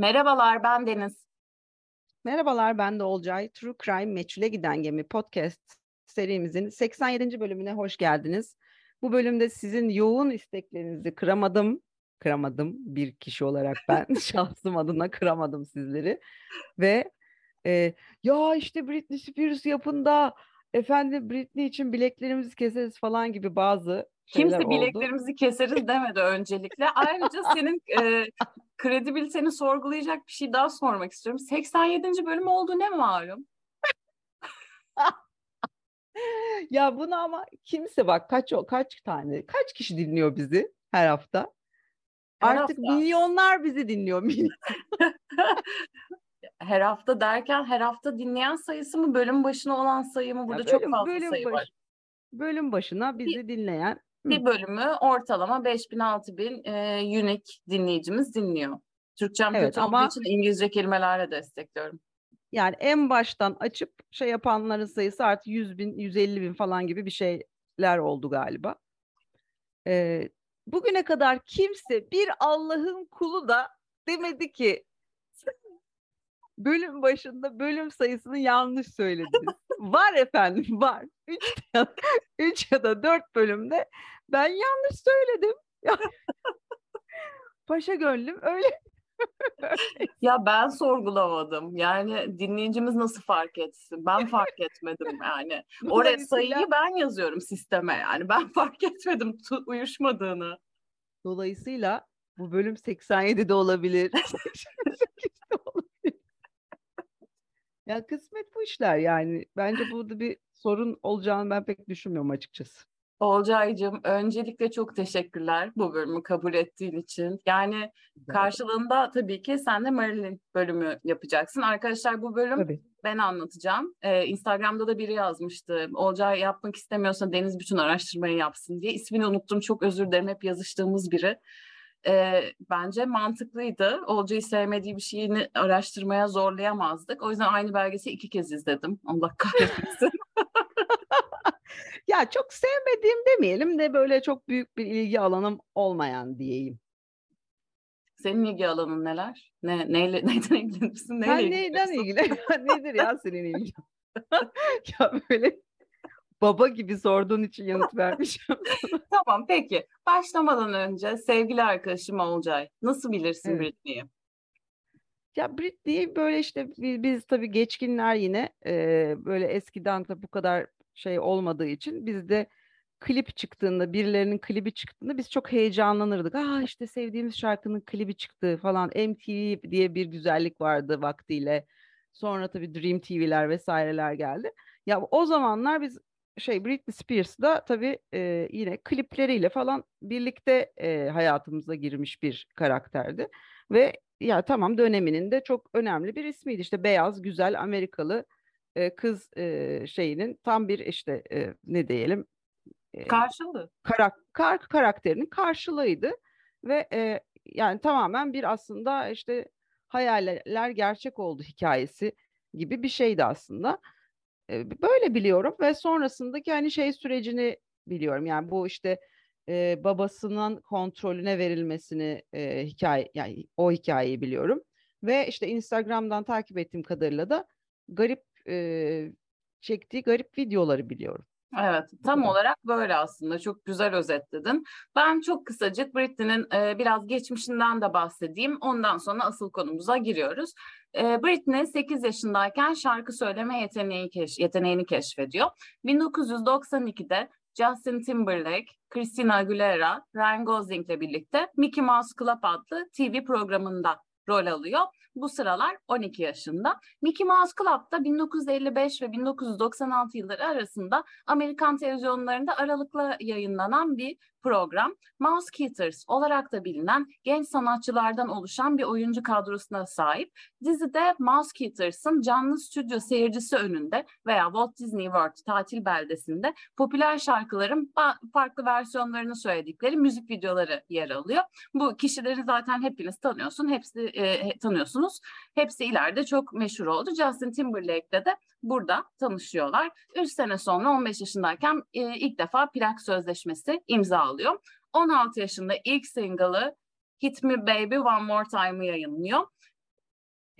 Merhabalar, ben Deniz. Merhabalar, ben de Olcay. True Crime Meçhule Giden Gemi podcast serimizin 87. bölümüne hoş geldiniz. Bu bölümde sizin yoğun isteklerinizi kıramadım. Kıramadım bir kişi olarak ben şahsım adına kıramadım sizleri. Ve e, ya işte Britney Spears yapında efendim Britney için bileklerimizi keseriz falan gibi bazı Kimse bileklerimizi keseriz demedi öncelikle. Ayrıca senin e, kredibiliteni sorgulayacak bir şey daha sormak istiyorum. 87. bölüm oldu ne malum? ya bunu ama kimse bak kaç kaç tane kaç kişi dinliyor bizi her hafta? Her Artık hafta. milyonlar bizi dinliyor. her hafta derken her hafta dinleyen sayısı mı bölüm başına olan sayı mı? Burada ya bölüm, çok fazla bölüm sayı baş, var. Bölüm başına bizi dinleyen bir bölümü ortalama 5000 6000 e, unique dinleyicimiz dinliyor. Türkçem evet, kötü ama... olduğu için İngilizce kelimelerle destekliyorum. Yani en baştan açıp şey yapanların sayısı artık 100 bin, 150 bin falan gibi bir şeyler oldu galiba. Ee, bugüne kadar kimse bir Allah'ın kulu da demedi ki bölüm başında bölüm sayısını yanlış söylediniz. var efendim var. Üç ya, üç ya da dört bölümde ben yanlış söyledim. Paşa gönlüm öyle. ya ben sorgulamadım. Yani dinleyicimiz nasıl fark etsin? Ben fark etmedim yani. Oraya sayıyı ben yazıyorum sisteme yani. Ben fark etmedim uyuşmadığını. Dolayısıyla bu bölüm 87'de olabilir. Ya kısmet bu işler yani. Bence burada bir sorun olacağını ben pek düşünmüyorum açıkçası. Olcay'cığım öncelikle çok teşekkürler bu bölümü kabul ettiğin için. Yani karşılığında tabii ki sen de Marilyn bölümü yapacaksın. Arkadaşlar bu bölüm tabii. ben anlatacağım. Ee, Instagram'da da biri yazmıştı. Olcay yapmak istemiyorsa Deniz bütün araştırmayı yapsın diye. İsmini unuttum çok özür dilerim hep yazıştığımız biri e, bence mantıklıydı. Olcay'ı sevmediği bir şeyini araştırmaya zorlayamazdık. O yüzden aynı belgeseli iki kez izledim. Allah kahretsin. ya çok sevmediğim demeyelim de böyle çok büyük bir ilgi alanım olmayan diyeyim. Senin ilgi alanın neler? Ne, neyle, neyden ilgilenirsin? Neyle Sen neyden ilgileniyorsun? Nedir ya senin ilgin? ya böyle baba gibi sorduğun için yanıt vermişim. tamam peki. Başlamadan önce sevgili arkadaşım Olcay nasıl bilirsin evet. Britney'i? Ya Britney böyle işte biz, biz tabii geçkinler yine e, böyle eskiden de bu kadar şey olmadığı için biz de klip çıktığında birilerinin klibi çıktığında biz çok heyecanlanırdık. Aa işte sevdiğimiz şarkının klibi çıktı falan. MTV diye bir güzellik vardı vaktiyle. Sonra tabii Dream TV'ler vesaireler geldi. Ya o zamanlar biz şey Britney Spears da tabii e, yine klipleriyle falan birlikte e, hayatımıza girmiş bir karakterdi. Ve ya tamam döneminin de çok önemli bir ismiydi. İşte beyaz, güzel, Amerikalı e, kız e, şeyinin tam bir işte e, ne diyelim e, karşılığı. Karak, kar, karakterinin karşılığıydı ve e, yani tamamen bir aslında işte hayaller gerçek oldu hikayesi gibi bir şeydi aslında böyle biliyorum ve sonrasındaki hani şey sürecini biliyorum. Yani bu işte e, babasının kontrolüne verilmesini e, hikaye yani o hikayeyi biliyorum. Ve işte Instagram'dan takip ettiğim kadarıyla da garip e, çektiği garip videoları biliyorum. Evet, tam olarak böyle aslında. Çok güzel özetledin. Ben çok kısacık Britney'nin e, biraz geçmişinden de bahsedeyim. Ondan sonra asıl konumuza giriyoruz. E, Britney 8 yaşındayken şarkı söyleme yeteneği keş yeteneğini keşfediyor. 1992'de Justin Timberlake, Christina Aguilera, Ryan Gosling ile birlikte Mickey Mouse Club adlı TV programında rol alıyor. Bu sıralar 12 yaşında. Mickey Mouse Club'da 1955 ve 1996 yılları arasında Amerikan televizyonlarında aralıkla yayınlanan bir program Mouse Kitters olarak da bilinen genç sanatçılardan oluşan bir oyuncu kadrosuna sahip. Dizide Mouse Kitters'ın canlı stüdyo seyircisi önünde veya Walt Disney World tatil beldesinde popüler şarkıların farklı versiyonlarını söyledikleri müzik videoları yer alıyor. Bu kişileri zaten hepiniz tanıyorsun, hepsi e, tanıyorsunuz. Hepsi ileride çok meşhur oldu. Justin Timberlake'de de burada tanışıyorlar. 3 sene sonra 15 yaşındayken e, ilk defa plak sözleşmesi imzalıyor. 16 yaşında ilk single'ı Hit Me Baby One More Time'ı yayınlıyor.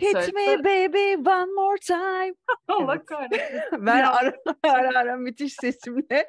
Hit Söyle, me baby one more time. Allah Evet. kahretsin. Ben ara ara, ara müthiş sesimle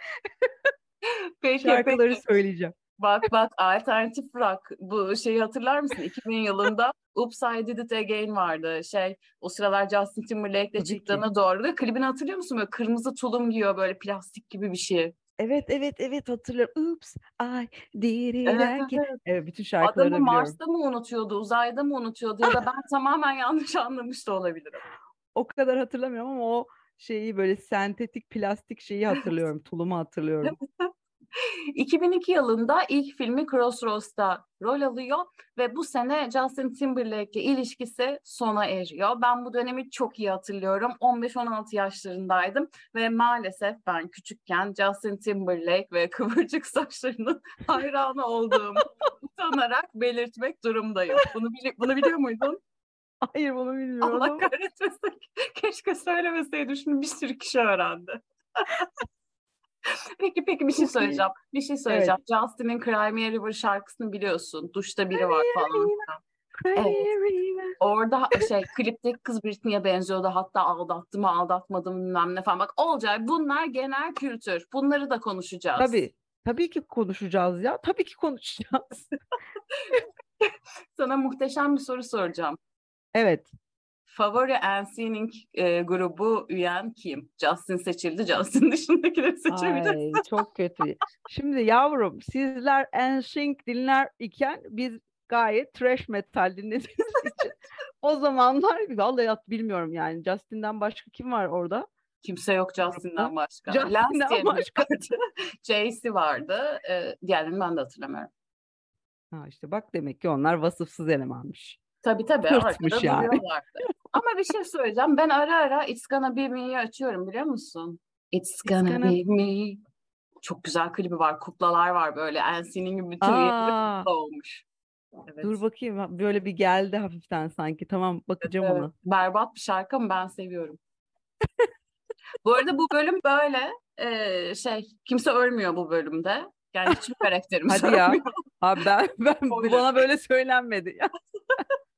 Peki şarkıları peki. söyleyeceğim. Bak bak alternatif rock. Bu şeyi hatırlar mısın? 2000 yılında Oops I Did It Again vardı. Şey o sıralar Justin Timberlake'le çıktığına doğru. Ve klibini hatırlıyor musun? Böyle kırmızı tulum giyiyor böyle plastik gibi bir şey. Evet evet evet hatırlıyorum. Oops I did it Evet, again. evet. Evet bütün şarkıları da Adamı biliyorum. Mars'ta mı unutuyordu, uzayda mı unutuyordu ya da ben tamamen yanlış anlamış da olabilirim. O kadar hatırlamıyorum ama o şeyi böyle sentetik plastik şeyi hatırlıyorum. Tulumu hatırlıyorum. 2002 yılında ilk filmi Crossroads'ta rol alıyor ve bu sene Justin Timberlake'le ilişkisi sona eriyor. Ben bu dönemi çok iyi hatırlıyorum. 15-16 yaşlarındaydım ve maalesef ben küçükken Justin Timberlake ve kıvırcık saçlarının hayranı olduğumu utanarak belirtmek durumdayım. Bunu, bili- bunu biliyor muydun? Hayır bunu Allah bilmiyordum. kahretmesin. Keşke söylemeseydim. Şimdi bir sürü kişi öğrendi. Peki peki bir şey söyleyeceğim. Bir şey söyleyeceğim. Justin'in Cry Me River şarkısını biliyorsun. Duşta biri var falan. Evet. Orada şey klipteki kız Britney'e benziyordu. Hatta aldattı mı aldatmadı mı bilmem ne falan. Bak Olcay bunlar genel kültür. Bunları da konuşacağız. Tabii. Tabii ki konuşacağız ya. Tabii ki konuşacağız. Sana muhteşem bir soru soracağım. Evet. Favori NSYNC e, grubu üyen kim? Justin seçildi. Justin dışındakileri seçebiliriz. Ay çok kötü. Şimdi yavrum sizler NSYNC dinler iken biz gayet trash metal dinlediğimiz için o zamanlar vallahi bilmiyorum yani Justin'den başka kim var orada? Kimse yok Justin'den başka. Justin'den başka. Jaycee vardı. E, diğerlerini ben de hatırlamıyorum. Ha işte bak demek ki onlar vasıfsız elemanmış. Tabii tabii Tırtmış yani. Ama bir şey söyleyeceğim. Ben ara ara It's Gonna Be Me'yi açıyorum biliyor musun? It's Gonna, Gonna- Be Me. Çok güzel klibi var. Kuklalar var böyle. NSYNC'nin gibi bütün kukla olmuş. Evet. Dur bakayım böyle bir geldi hafiften sanki. Tamam bakacağım Evet, ona. Berbat bir şarkı ama ben seviyorum. Bu arada bu bölüm böyle e, şey kimse ölmüyor bu bölümde. Yani hiçbir karakterimiz Hadi ya. Abi ben ben bu bana böyle söylenmedi.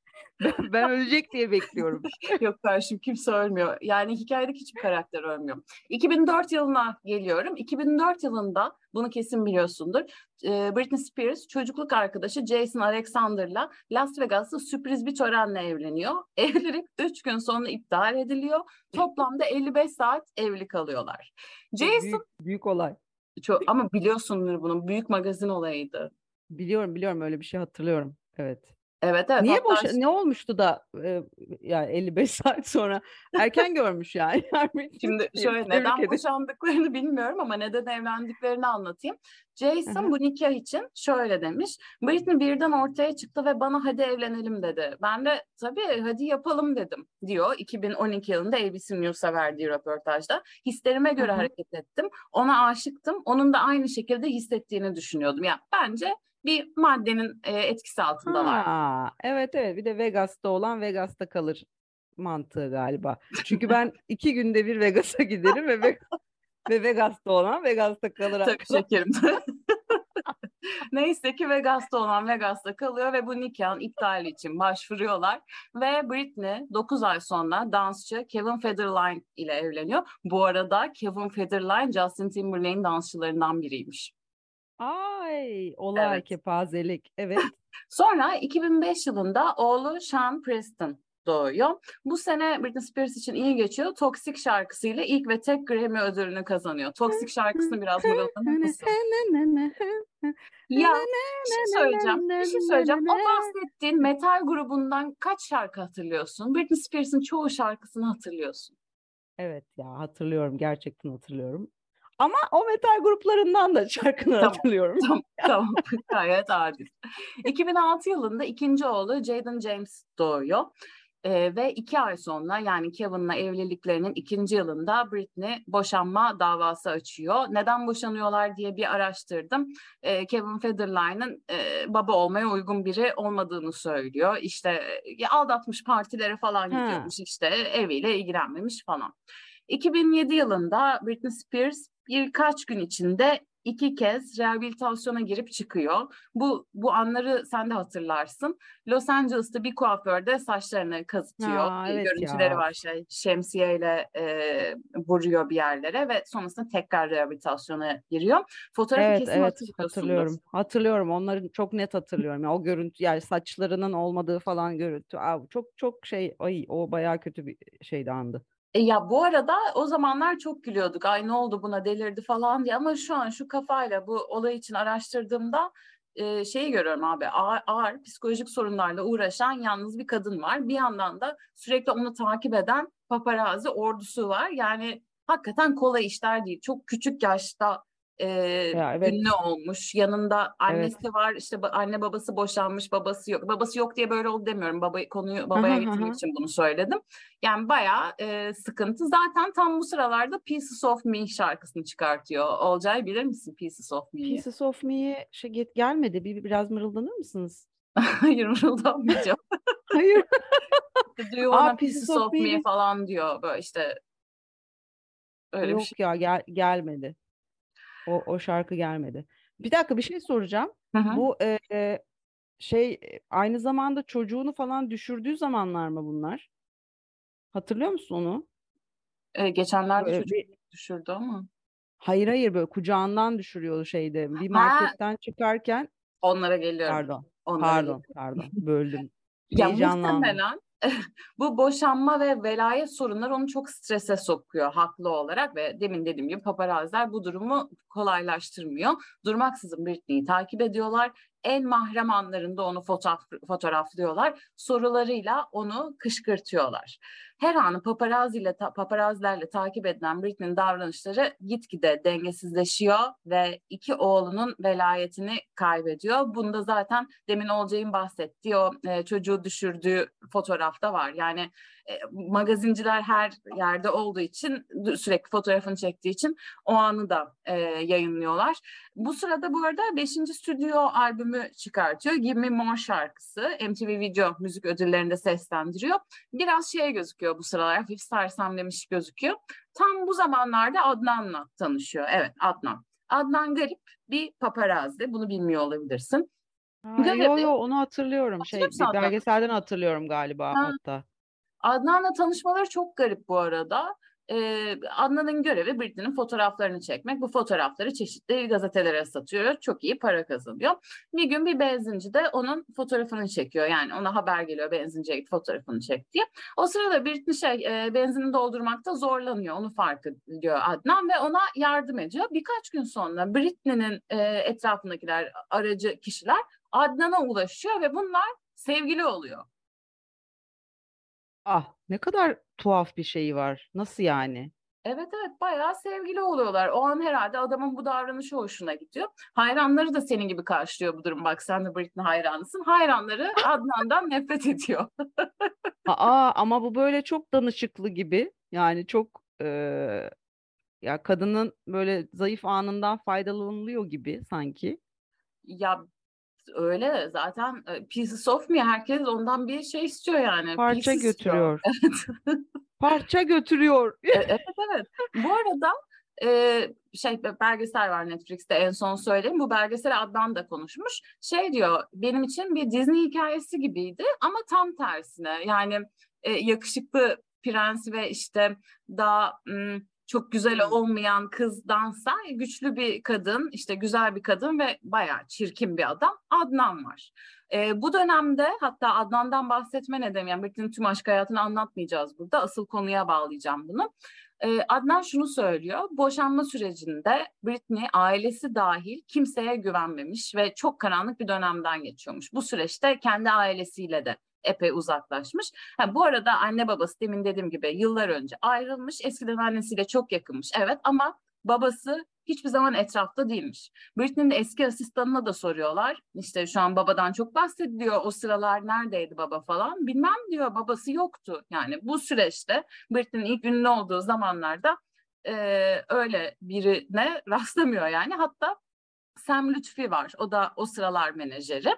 ben, ben ölecek diye bekliyorum. Yok kardeşim kimse ölmüyor. Yani hikayedeki hiçbir karakter ölmüyor. 2004 yılına geliyorum. 2004 yılında bunu kesin biliyorsundur. e, Britney Spears çocukluk arkadaşı Jason Alexander'la Las Vegas'ta sürpriz bir törenle evleniyor. Evlilik 3 gün sonra iptal ediliyor. Toplamda 55 saat evli kalıyorlar. Jason Büyük, büyük olay. çok, ama biliyorsundur bunu büyük magazin olayıydı. Biliyorum biliyorum öyle bir şey hatırlıyorum. Evet. Evet evet. Niye boş ne olmuştu da e, yani 55 saat sonra erken görmüş yani. Şimdi şöyle neden ederim. boşandıklarını bilmiyorum ama neden evlendiklerini anlatayım. Jason bu nikah için şöyle demiş. Britney birden ortaya çıktı ve bana hadi evlenelim dedi. Ben de tabii hadi yapalım dedim diyor. 2012 yılında ABC News'a verdiği röportajda. Hislerime göre Hı hı. hareket ettim. Ona aşıktım. Onun da aynı şekilde hissettiğini düşünüyordum. Yani bence bir maddenin e, etkisi altındalar. Ha, evet evet bir de Vegas'ta olan Vegas'ta kalır mantığı galiba. Çünkü ben iki günde bir Vegas'a giderim ve Ve- ve Vegas'ta olan Vegas'ta kalır. Tabii şekerim. Neyse ki Vegas'ta olan Vegas'ta kalıyor ve bu nikahın iptali için başvuruyorlar. Ve Britney 9 ay sonra dansçı Kevin Federline ile evleniyor. Bu arada Kevin Federline Justin Timberlake'in dansçılarından biriymiş. Ay olay Evet. kepazelik. Evet. Sonra 2005 yılında oğlu Sean Preston doğuyor. Bu sene Britney Spears için iyi geçiyor. Toxic şarkısıyla ilk ve tek Grammy ödülünü kazanıyor. Toxic şarkısını biraz mırıldanır mısın? Ya bir şey söyleyeceğim. Bir şey söyleyeceğim. O bahsettiğin metal grubundan kaç şarkı hatırlıyorsun? Britney Spears'ın çoğu şarkısını hatırlıyorsun. Evet ya hatırlıyorum gerçekten hatırlıyorum. Ama o metal gruplarından da şarkını Tamam, hatırlıyorum. Tamam, tamam. Gayet adil. 2006 yılında ikinci oğlu Jaden James doğuyor. Ee, ve iki ay sonra yani Kevin'la evliliklerinin ikinci yılında Britney boşanma davası açıyor. Neden boşanıyorlar diye bir araştırdım. Ee, Kevin Federline'ın e, baba olmaya uygun biri olmadığını söylüyor. İşte e, aldatmış partilere falan gidiyormuş işte eviyle ilgilenmemiş falan. 2007 yılında Britney Spears birkaç gün içinde iki kez rehabilitasyona girip çıkıyor. Bu bu anları sen de hatırlarsın. Los Angeles'ta bir kuaförde saçlarını kazıtıyor. Ha, evet görüntüleri ya. var şey şemsiyeyle e, vuruyor bir yerlere ve sonrasında tekrar rehabilitasyona giriyor. Fotoğrafı Evet kesin evet hatırlıyorum. Hatırlıyorum. Onları çok net hatırlıyorum. Yani o görüntü yani saçlarının olmadığı falan görüntü. Aa, çok çok şey ay o bayağı kötü bir şeydi andı. E ya bu arada o zamanlar çok gülüyorduk. Ay ne oldu buna delirdi falan diye. Ama şu an şu kafayla bu olay için araştırdığımda e, şeyi görüyorum abi. Ağır, ağır psikolojik sorunlarla uğraşan yalnız bir kadın var. Bir yandan da sürekli onu takip eden paparazzi ordusu var. Yani hakikaten kolay işler değil. Çok küçük yaşta e, Ya evet. ünlü olmuş. Yanında annesi Evet. var. İşte anne babası boşanmış, babası yok. Babası yok diye böyle oldu demiyorum. Baba konuyu babaya getirmek için bunu söyledim. Yani bayağı e, sıkıntı. Zaten tam bu sıralarda Pieces of Me şarkısını çıkartıyor. Olcay bilir misin Pieces of Me'yi? Pieces of Me'ye şey gelmedi. Bir biraz mırıldanır mısınız? Hayır mırıldanmayacağım. Hayır. Do you wanna Aa, Pieces of Me falan diyor. Böyle işte öyle Yok bir şey. ya gel gelmedi. O o şarkı gelmedi. Bir dakika bir şey soracağım. Hı hı. Bu e, e, şey e, aynı zamanda çocuğunu falan düşürdüğü zamanlar mı bunlar? Hatırlıyor musun onu? E, geçenlerde Böyle çocuk bir- düşürdü ama. hayır hayır böyle kucağından düşürüyordu şeyde. Bir Ha. marketten çıkarken Onlara geliyorum. pardon Onlara pardon pardon böldüm. Ya Heyecanlandım. muhtemelen bu boşanma ve velayet sorunları onu çok strese sokuyor haklı olarak ve demin dediğim gibi paparaziler bu durumu kolaylaştırmıyor. Durmaksızın Britney'i takip ediyorlar. En mahrem anlarında onu fotoğraf, fotoğraflıyorlar. Sorularıyla onu kışkırtıyorlar. Her anı paparaziyle, ta, paparazilerle takip edilen Britney'nin davranışları gitgide dengesizleşiyor ve iki oğlunun velayetini kaybediyor. Bunda zaten demin Olcay'ın bahsettiği o e, çocuğu düşürdüğü fotoğrafta var. Yani e, magazinciler her yerde olduğu için sürekli fotoğrafını çektiği için o anı da e, yayınlıyorlar. Bu sırada bu arada 5. stüdyo albümü çıkartıyor. Give Me More şarkısı MTV Video müzik ödüllerinde seslendiriyor. Biraz şey gözüküyor bu sıralar hafif sersemlemiş gözüküyor. Tam bu zamanlarda Adnan'la tanışıyor. Evet Adnan. Adnan Garip bir paparazzi. Bunu bilmiyor olabilirsin. Ha, yo Galiba- yo onu hatırlıyorum. Şey bir belgeselden hatırlıyorum galiba Ha. hatta. Adnan'la tanışmaları çok garip bu arada. Ee, Adnan'ın görevi Britney'nin fotoğraflarını çekmek. Bu fotoğrafları çeşitli gazetelere satıyor. Çok iyi para kazanıyor. Bir gün bir benzinci de onun fotoğrafını çekiyor. Yani ona haber geliyor benzinciye git fotoğrafını çek diye. O sırada Britney şey e, benzini doldurmakta zorlanıyor. Onu fark ediyor Adnan ve ona yardım ediyor. Birkaç gün sonra Britney'nin e, etrafındakiler aracı kişiler Adnan'a ulaşıyor ve bunlar sevgili oluyor. Ah ne kadar tuhaf bir şey var. Nasıl yani? Evet evet bayağı sevgili oluyorlar. O an herhalde adamın bu davranışı hoşuna gidiyor. Hayranları da senin gibi karşılıyor bu durum. Bak sen de Britney hayranısın. Hayranları Adnan'dan nefret ediyor. Aa ama bu böyle çok danışıklı gibi. Yani çok eee, ya kadının böyle zayıf anından faydalanılıyor gibi sanki. Ya öyle zaten e, Pieces of Me herkes ondan bir şey istiyor yani. Parça Pieces istiyor. götürüyor. Parça götürüyor. E, Evet evet. Bu arada e, şey be- belgesel var Netflix'te en son söyleyeyim. Bu belgesel Adnan da konuşmuş. Şey diyor benim için bir Disney hikayesi gibiydi ama tam tersine. Yani e, yakışıklı prens ve işte daha m, çok güzel olmayan kızdansa güçlü bir kadın, işte güzel bir kadın ve bayağı çirkin bir adam Adnan var. E, bu dönemde hatta Adnan'dan bahsetme ne demek? Yani Britney'nin tüm aşk hayatını anlatmayacağız burada. Asıl konuya bağlayacağım bunu. E, Adnan şunu söylüyor. Boşanma sürecinde Britney ailesi dahil kimseye güvenmemiş ve çok karanlık bir dönemden geçiyormuş. Bu süreçte kendi ailesiyle de epey uzaklaşmış. Ha, bu arada anne babası demin dediğim gibi yıllar önce ayrılmış. Eskiden annesiyle çok yakınmış. Evet ama babası hiçbir zaman etrafta değilmiş. Britney'nin eski asistanına da soruyorlar. İşte şu an babadan çok bahsediliyor. O sıralar neredeydi baba falan. Bilmem diyor babası yoktu. Yani bu süreçte Britney'nin ilk ünlü olduğu zamanlarda e, öyle birine rastlamıyor yani. Hatta Sam Lütfi var. O da o sıralar menajeri.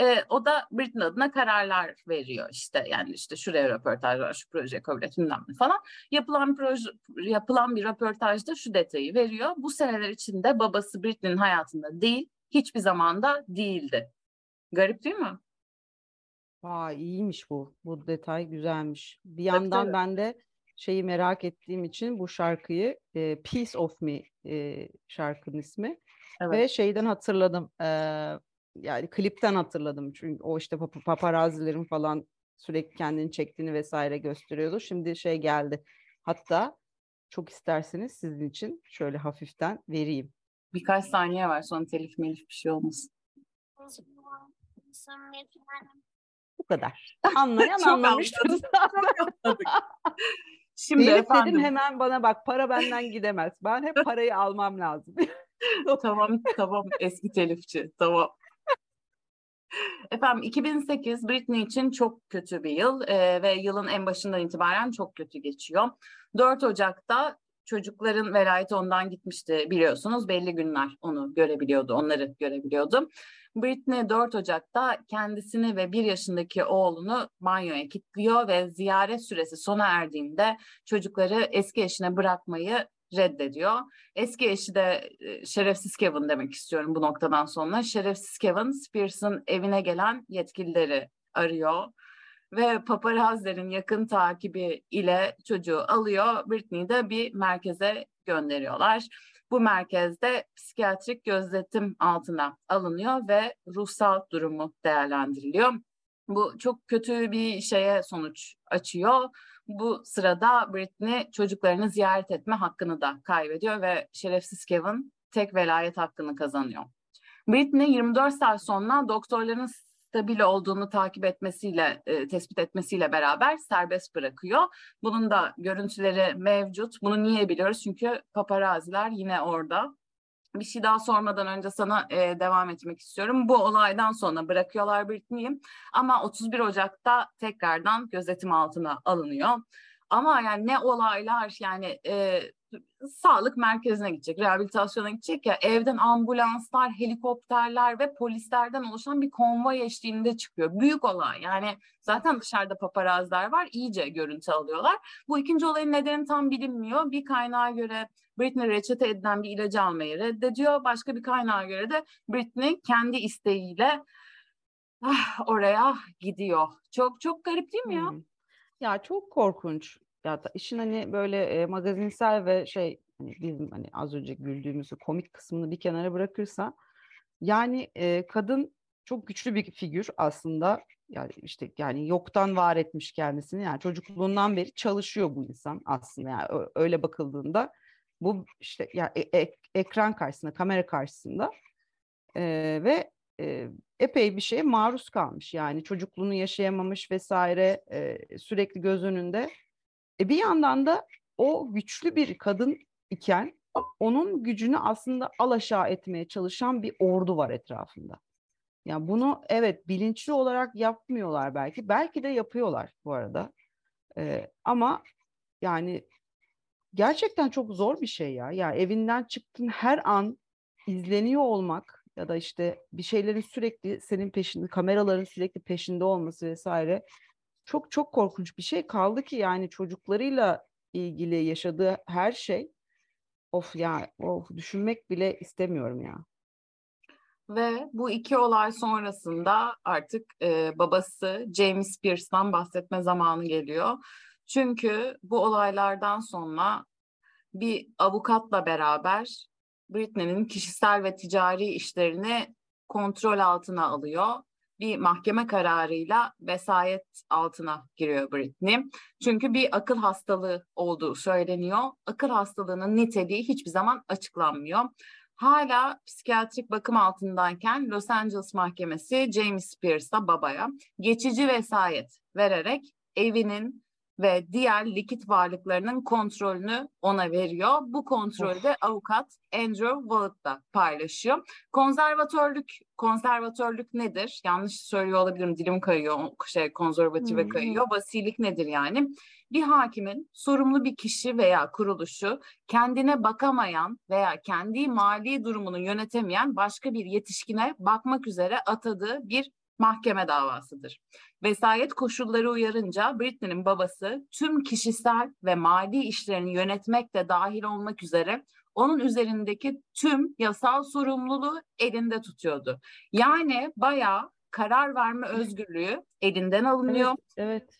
E, o da Britney adına kararlar veriyor işte yani işte şuraya röportaj var, şu proje kabul et bilmem ne falan. Yapılan proje, yapılan bir röportajda şu detayı veriyor. Bu seneler içinde babası Britney'nin hayatında değil, hiçbir zamanda değildi. Garip değil mi? Vay iyiymiş bu. Bu detay güzelmiş. Bir yandan ben de şeyi merak ettiğim için bu şarkıyı e, Piece of Me e, şarkının ismi. Evet. Ve şeyden hatırladım. E, yani klipten hatırladım. Çünkü o işte pap paparazilerin falan sürekli kendini çektiğini vesaire gösteriyordu. Şimdi şey geldi. Hatta çok isterseniz sizin için şöyle hafiften vereyim. Birkaç saniye var sonra telif melif bir şey olmasın. Bu kadar. Anlayan anlamıştır. Şimdi Elif efendim. dedim hemen bana bak para benden gidemez. Ben hep parayı almam lazım. tamam tamam eski telifçi tamam. Efendim 2008 Britney için çok kötü bir yıl e, ve yılın en başından itibaren çok kötü geçiyor. 4 Ocak'ta çocukların velayeti ondan gitmişti biliyorsunuz. Belli günler onu görebiliyordu, onları görebiliyordu. Britney 4 Ocak'ta kendisini ve bir yaşındaki oğlunu banyoya kilitliyor ve ziyaret süresi sona erdiğinde çocukları eski eşine bırakmayı reddediyor. Eski eşi de e, şerefsiz Kevin demek istiyorum bu noktadan sonra. Şerefsiz Kevin Spears'ın evine gelen yetkilileri arıyor ve paparazzilerin yakın takibi ile çocuğu alıyor. Britney'i de bir merkeze gönderiyorlar. Bu merkezde psikiyatrik gözetim altına alınıyor ve ruhsal durumu değerlendiriliyor. Bu çok kötü bir şeye sonuç açıyor. Bu sırada Britney çocuklarını ziyaret etme hakkını da kaybediyor ve şerefsiz Kevin tek velayet hakkını kazanıyor. Britney 24 saat sonra doktorların stabil olduğunu takip etmesiyle, e, tespit etmesiyle beraber serbest bırakıyor. Bunun da görüntüleri mevcut. Bunu niye biliyoruz? Çünkü paparaziler yine orada. Bir şey daha sormadan önce sana e, devam etmek istiyorum. Bu olaydan sonra bırakıyorlar Britney'i ama 31 Ocak'ta tekrardan gözetim altına alınıyor. Ama yani ne olaylar yani e, sağlık merkezine gidecek, rehabilitasyona gidecek ya evden ambulanslar, helikopterler ve polislerden oluşan bir konvoy eşliğinde çıkıyor. Büyük olay yani zaten dışarıda paparazlar var iyice görüntü alıyorlar. Bu ikinci olayın nedeni tam bilinmiyor. Bir kaynağa göre Britney reçete edilen bir ilacı almayı reddediyor. Başka bir kaynağa göre de Britney kendi isteğiyle ah, oraya gidiyor. Çok çok garip değil mi ya? Hmm. Ya çok korkunç. Ya da işin hani böyle e, magazinsel ve şey hani bizim hani az önce güldüğümüz komik kısmını bir kenara bırakırsa yani e, kadın çok güçlü bir figür aslında. Yani işte yani yoktan var etmiş kendisini. Yani çocukluğundan beri çalışıyor bu insan aslında. Yani öyle bakıldığında bu işte ya yani e, ekran karşısında, kamera karşısında e, ve e, epey bir şeye maruz kalmış. Yani çocukluğunu yaşayamamış vesaire e, sürekli göz önünde. E, bir yandan da o güçlü bir kadın iken onun gücünü aslında alaşağı etmeye çalışan bir ordu var etrafında. Yani bunu evet bilinçli olarak yapmıyorlar belki. Belki de yapıyorlar bu arada. Ee, ama yani gerçekten çok zor bir şey ya. Yani evinden çıktığın her an izleniyor olmak ya da işte bir şeylerin sürekli senin peşinde, kameraların sürekli peşinde olması vesaire çok çok korkunç bir şey kaldı ki yani çocuklarıyla ilgili yaşadığı her şey of ya of düşünmek bile istemiyorum ya. Ve bu iki olay sonrasında artık e, babası James Pierce'dan bahsetme zamanı geliyor. Çünkü bu olaylardan sonra bir avukatla beraber Britney'nin kişisel ve ticari işlerini kontrol altına alıyor. Bir mahkeme kararıyla vesayet altına giriyor Britney. Çünkü bir akıl hastalığı olduğu söyleniyor. Akıl hastalığının niteliği hiçbir zaman açıklanmıyor. Hala psikiyatrik bakım altındayken Los Angeles Mahkemesi James Pierce'a babaya geçici vesayet vererek evinin ve diğer likit varlıklarının kontrolünü ona veriyor. Bu kontrolü de avukat Andrew Wallett'la paylaşıyor. Konservatörlük konservatörlük nedir? Yanlış söylüyor olabilirim. Dilim kayıyor. Şey konservative hmm. kayıyor. Vasilik nedir yani? Bir hakimin sorumlu bir kişi veya kuruluşu kendine bakamayan veya kendi mali durumunu yönetemeyen başka bir yetişkine bakmak üzere atadığı bir mahkeme davasıdır. Vesayet koşulları uyarınca Britney'nin babası tüm kişisel ve mali işlerini yönetmek de dahil olmak üzere onun üzerindeki tüm yasal sorumluluğu elinde tutuyordu. Yani bayağı karar verme özgürlüğü elinden alınıyor. Evet. evet.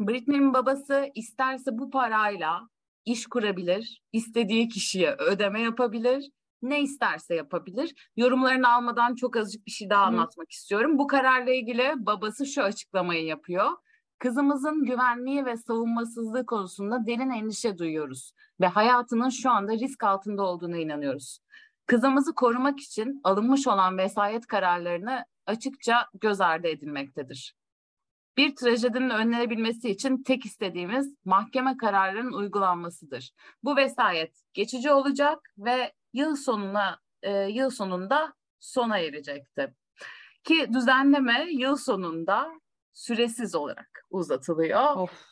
Britney'nin babası isterse bu parayla iş kurabilir, istediği kişiye ödeme yapabilir, ne isterse yapabilir. Yorumlarını almadan çok azıcık bir şey daha Hı. anlatmak istiyorum. Bu kararla ilgili babası şu açıklamayı yapıyor. Kızımızın güvenliği ve savunmasızlığı konusunda derin endişe duyuyoruz ve hayatının şu anda risk altında olduğuna inanıyoruz. Kızımızı korumak için alınmış olan vesayet kararlarını açıkça göz ardı edilmektedir. Bir trajedinin önlenebilmesi için tek istediğimiz mahkeme kararlarının uygulanmasıdır. Bu vesayet geçici olacak ve yıl sonuna e, yıl sonunda sona erecekti. Ki düzenleme yıl sonunda süresiz olarak uzatılıyor. Of.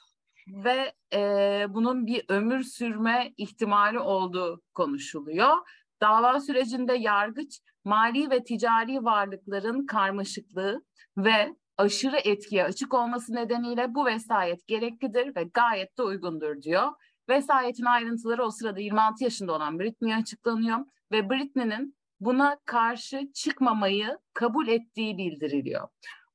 Ve e, bunun bir ömür sürme ihtimali olduğu konuşuluyor. Dava sürecinde yargıç mali ve ticari varlıkların karmaşıklığı ve aşırı etkiye açık olması nedeniyle bu vesayet gereklidir ve gayet de uygundur diyor. Vesayetin ayrıntıları o sırada 26 yaşında olan Britney'e açıklanıyor ve Britney'nin buna karşı çıkmamayı kabul ettiği bildiriliyor.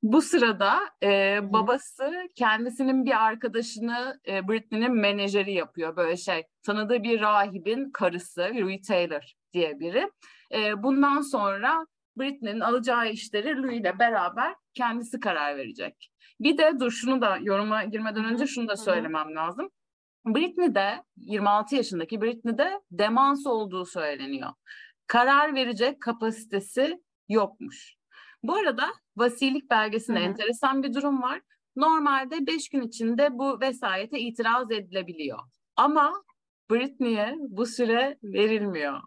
Bu sırada e, babası kendisinin bir arkadaşını e, Britney'nin menajeri yapıyor. Böyle şey tanıdığı bir rahibin karısı Louis Taylor diye biri. E, bundan sonra Britney'nin alacağı işleri Louis ile beraber kendisi karar verecek. Bir de dur şunu da yoruma girmeden önce şunu da söylemem lazım. Britney'de 26 yaşındaki Britney'de demans olduğu söyleniyor. Karar verecek kapasitesi yokmuş. Bu arada vasilik belgesinde Hı-hı. enteresan bir durum var. Normalde 5 gün içinde bu vesayete itiraz edilebiliyor. Ama Britney'e bu süre verilmiyor.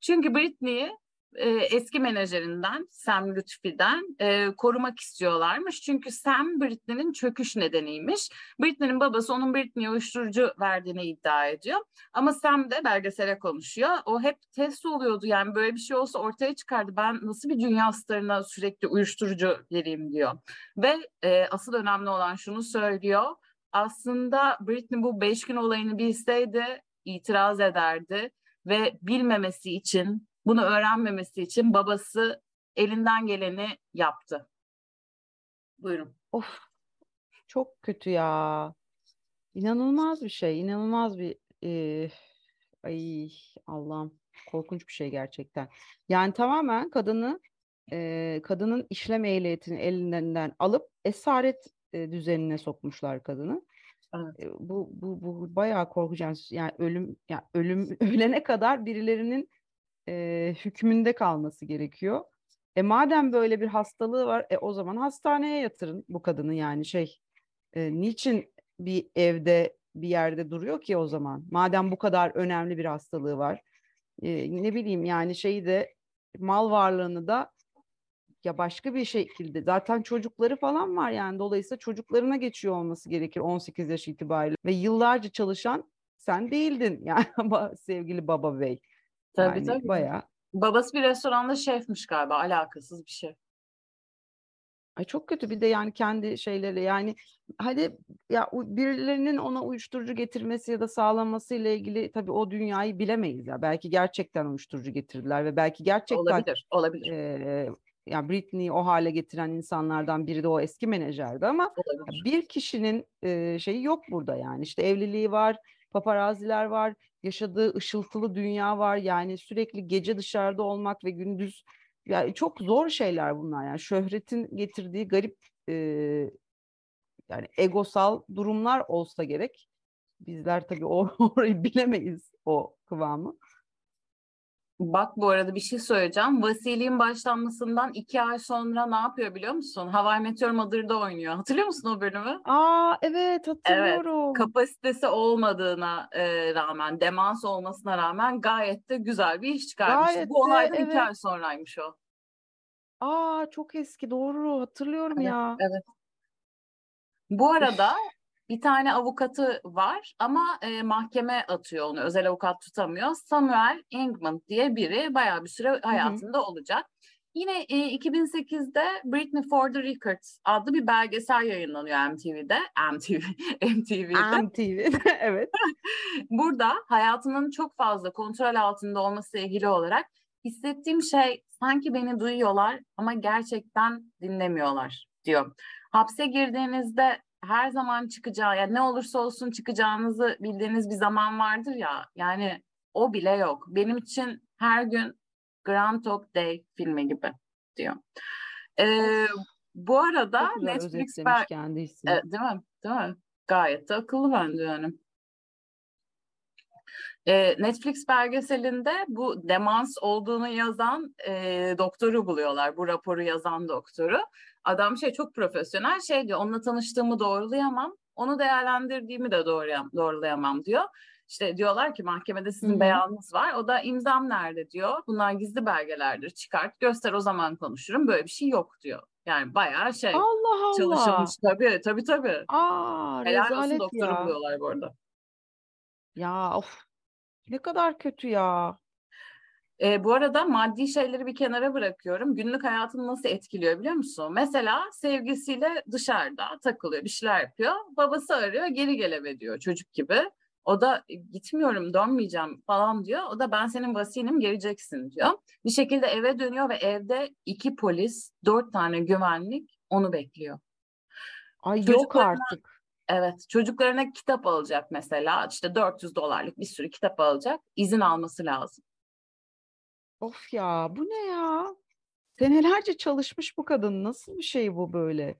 Çünkü Britney'i e, eski menajerinden Sam Lütfi'den e, korumak istiyorlarmış. Çünkü Sam Britney'nin çöküş nedeniymiş. Britney'nin babası onun Britney'e uyuşturucu verdiğini iddia ediyor. Ama Sam de belgesele konuşuyor. O hep test oluyordu yani böyle bir şey olsa ortaya çıkardı. Ben nasıl bir dünya starına sürekli uyuşturucu vereyim diyor. Ve e, asıl önemli olan şunu söylüyor. Aslında Britney bu beş gün olayını bilseydi itiraz ederdi ve bilmemesi için bunu öğrenmemesi için babası elinden geleni yaptı. Buyurun. Of çok kötü ya. İnanılmaz bir şey. İnanılmaz bir e, ay Allah'ım korkunç bir şey gerçekten. Yani tamamen kadını e, kadının işlem ehliyetini elinden alıp esaret e, düzenine sokmuşlar kadını. Evet. E, bu bu bu bayağı korkunç. Yani ölüm yani ölüm ölene kadar birilerinin e, hükmünde kalması gerekiyor. E madem böyle bir hastalığı var, e o zaman hastaneye yatırın bu kadını yani şey. E, niçin bir evde bir yerde duruyor ki o zaman? Madem bu kadar önemli bir hastalığı var. E, ne bileyim yani şeyi de mal varlığını da ya başka bir şekilde zaten çocukları falan var yani dolayısıyla çocuklarına geçiyor olması gerekir 18 yaş itibariyle ve yıllarca çalışan sen değildin yani sevgili baba bey. Tabii yani tabii. Bayağı. Babası bir restoranda şefmiş galiba alakasız bir şey. Ay çok kötü bir de yani kendi şeyleri yani hadi ya birilerinin ona uyuşturucu getirmesi ya da sağlaması ile ilgili tabii o dünyayı bilemeyiz ya. Belki gerçekten uyuşturucu getirdiler ve belki gerçekten olabilir, olabilir. E, yani Britney'i o hale getiren insanlardan biri de o eski menajerdi ama olabilir. bir kişinin e, şeyi yok burada yani. işte evliliği var, paparaziler var, yaşadığı ışıltılı dünya var. Yani sürekli gece dışarıda olmak ve gündüz yani çok zor şeyler bunlar. Yani şöhretin getirdiği garip e, yani egosal durumlar olsa gerek. Bizler tabii orayı bilemeyiz o kıvamı. Bak bu arada bir şey söyleyeceğim. Vasiliğin başlanmasından iki ay sonra ne yapıyor biliyor musun? Hawaii Meteor Mother'da oynuyor. Hatırlıyor musun o bölümü? Aa evet hatırlıyorum. Evet, kapasitesi olmadığına e, rağmen, demans olmasına rağmen gayet de güzel bir iş çıkarmış. Gayet bu olaydan evet. iki ay sonraymış o. Aa çok eski doğru hatırlıyorum evet, ya. Evet. Bu arada bir tane avukatı var ama e, mahkeme atıyor onu. Özel avukat tutamıyor. Samuel Ingman diye biri bayağı bir süre hayatında Hı-hı. olacak. Yine e, 2008'de Britney for the Records adlı bir belgesel yayınlanıyor MTV'de. MTV, MTV'de. MTV, evet. Burada hayatının çok fazla kontrol altında olması ilgili olarak hissettiğim şey sanki beni duyuyorlar ama gerçekten dinlemiyorlar diyor. Hapse girdiğinizde her zaman çıkacağı, yani ne olursa olsun çıkacağınızı bildiğiniz bir zaman vardır ya. Yani o bile yok. Benim için her gün Groundhog Day filmi gibi diyor. Ee, bu arada Netflix ben... kendi e, değil mi? Değil mi? Gayet de akıllı bence yani. E, Netflix belgeselinde bu demans olduğunu yazan e, doktoru buluyorlar. Bu raporu yazan doktoru. Adam şey çok profesyonel şey diyor. Onunla tanıştığımı doğrulayamam. Onu değerlendirdiğimi de doğruyam, doğrulayamam diyor. İşte diyorlar ki mahkemede sizin Hı-hı. beyanınız var. O da imzam nerede diyor. Bunlar gizli belgelerdir. Çıkart göster o zaman konuşurum. Böyle bir şey yok diyor. Yani bayağı şey Allah Allah. çalışılmış tabii tabii tabii. Aa, Helal olsun doktoru ya. buluyorlar bu arada. Ya of ne kadar kötü ya. E, bu arada maddi şeyleri bir kenara bırakıyorum. Günlük hayatını nasıl etkiliyor biliyor musun? Mesela sevgisiyle dışarıda takılıyor, bir şeyler yapıyor. Babası arıyor, geri geleme diyor çocuk gibi. O da e, gitmiyorum, dönmeyeceğim falan diyor. O da ben senin vasinim, geleceksin diyor. Bir şekilde eve dönüyor ve evde iki polis, dört tane güvenlik onu bekliyor. Ay yok artık. Evet, çocuklarına kitap alacak mesela. İşte 400 dolarlık bir sürü kitap alacak. İzin alması lazım. Of ya, bu ne ya? Senelerce çalışmış bu kadın. Nasıl bir şey bu böyle?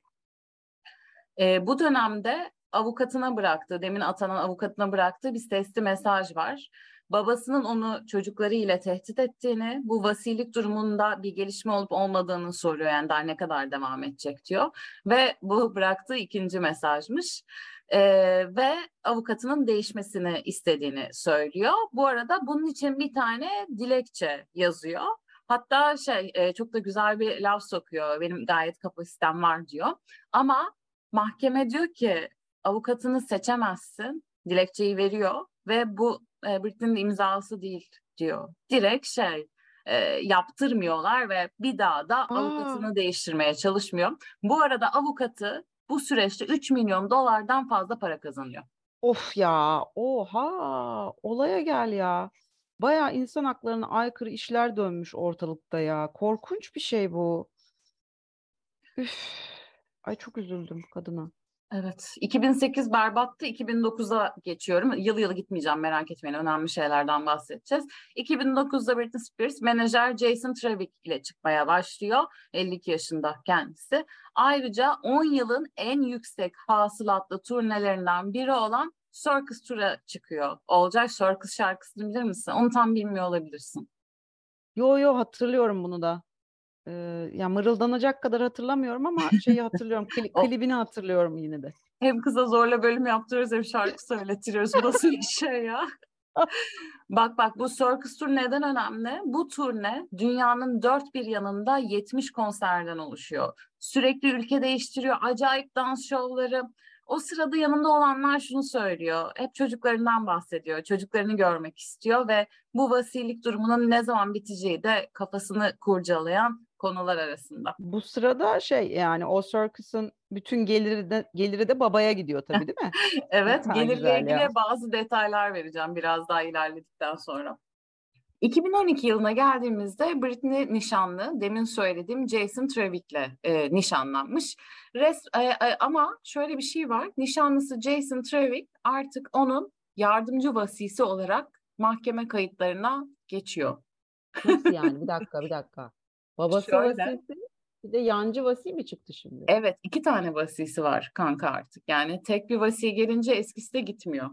E, bu dönemde avukatına bıraktığı, demin atanan avukatına bıraktığı bir sesli mesaj var. Babasının onu çocukları ile tehdit ettiğini, bu vasilik durumunda bir gelişme olup olmadığını soruyor. Yani daha ne kadar devam edecek diyor. Ve bu bıraktığı ikinci mesajmış. Ee, ve avukatının değişmesini istediğini söylüyor. Bu arada bunun için bir tane dilekçe yazıyor. Hatta şey e, çok da güzel bir laf sokuyor. Benim gayet kapasitem var diyor. Ama mahkeme diyor ki avukatını seçemezsin. Dilekçeyi veriyor ve bu e, Britney'nin imzası değil diyor. Direkt şey e, yaptırmıyorlar ve bir daha da avukatını değiştirmeye çalışmıyor. Bu arada avukatı bu süreçte 3 milyon dolardan fazla para kazanıyor. Of ya, oha, olaya gel ya. Baya insan haklarına aykırı işler dönmüş ortalıkta ya. Korkunç bir şey bu. Üf. Ay çok üzüldüm kadına. Evet, 2008 berbattı, 2009'a geçiyorum. Yıl yıl gitmeyeceğim merak etmeyin, önemli şeylerden bahsedeceğiz. 2009'da Britney Spears menajer Jason Travick ile çıkmaya başlıyor. 52 yaşında kendisi. Ayrıca 10 yılın en yüksek hasılatlı turnelerinden biri olan Circus Tour'a çıkıyor. Olacak Circus şarkısını bilir misin? Onu tam bilmiyor olabilirsin. Yo yo hatırlıyorum bunu da. Ee, ya mırıldanacak kadar hatırlamıyorum ama şeyi hatırlıyorum. Kli, klibini hatırlıyorum yine de. Hem kıza zorla bölüm yaptırıyoruz hem şarkı söyletiriyoruz. Bu nasıl bir şey ya? bak bak bu Circus Tour neden önemli? Bu turne dünyanın dört bir yanında 70 konserden oluşuyor. Sürekli ülke değiştiriyor. Acayip dans şovları. O sırada yanında olanlar şunu söylüyor. Hep çocuklarından bahsediyor. Çocuklarını görmek istiyor ve bu vasilik durumunun ne zaman biteceği de kafasını kurcalayan konular arasında. Bu sırada şey yani o circus'ın bütün geliri de geliri de babaya gidiyor tabii değil mi? evet, gelirle ilgili ya. bazı detaylar vereceğim biraz daha ilerledikten sonra. 2012 yılına geldiğimizde Britney nişanlı, demin söylediğim Jason Travick'le e, nişanlanmış. Res, e, e, ama şöyle bir şey var, nişanlısı Jason Travick artık onun yardımcı vasisi olarak mahkeme kayıtlarına geçiyor. Nasıl yani? Bir dakika, bir dakika. Babası Şöyle, vasisi, bir de yancı vasi mi çıktı şimdi? Evet, iki tane vasisi var kanka artık. Yani tek bir vasi gelince eskisi de gitmiyor.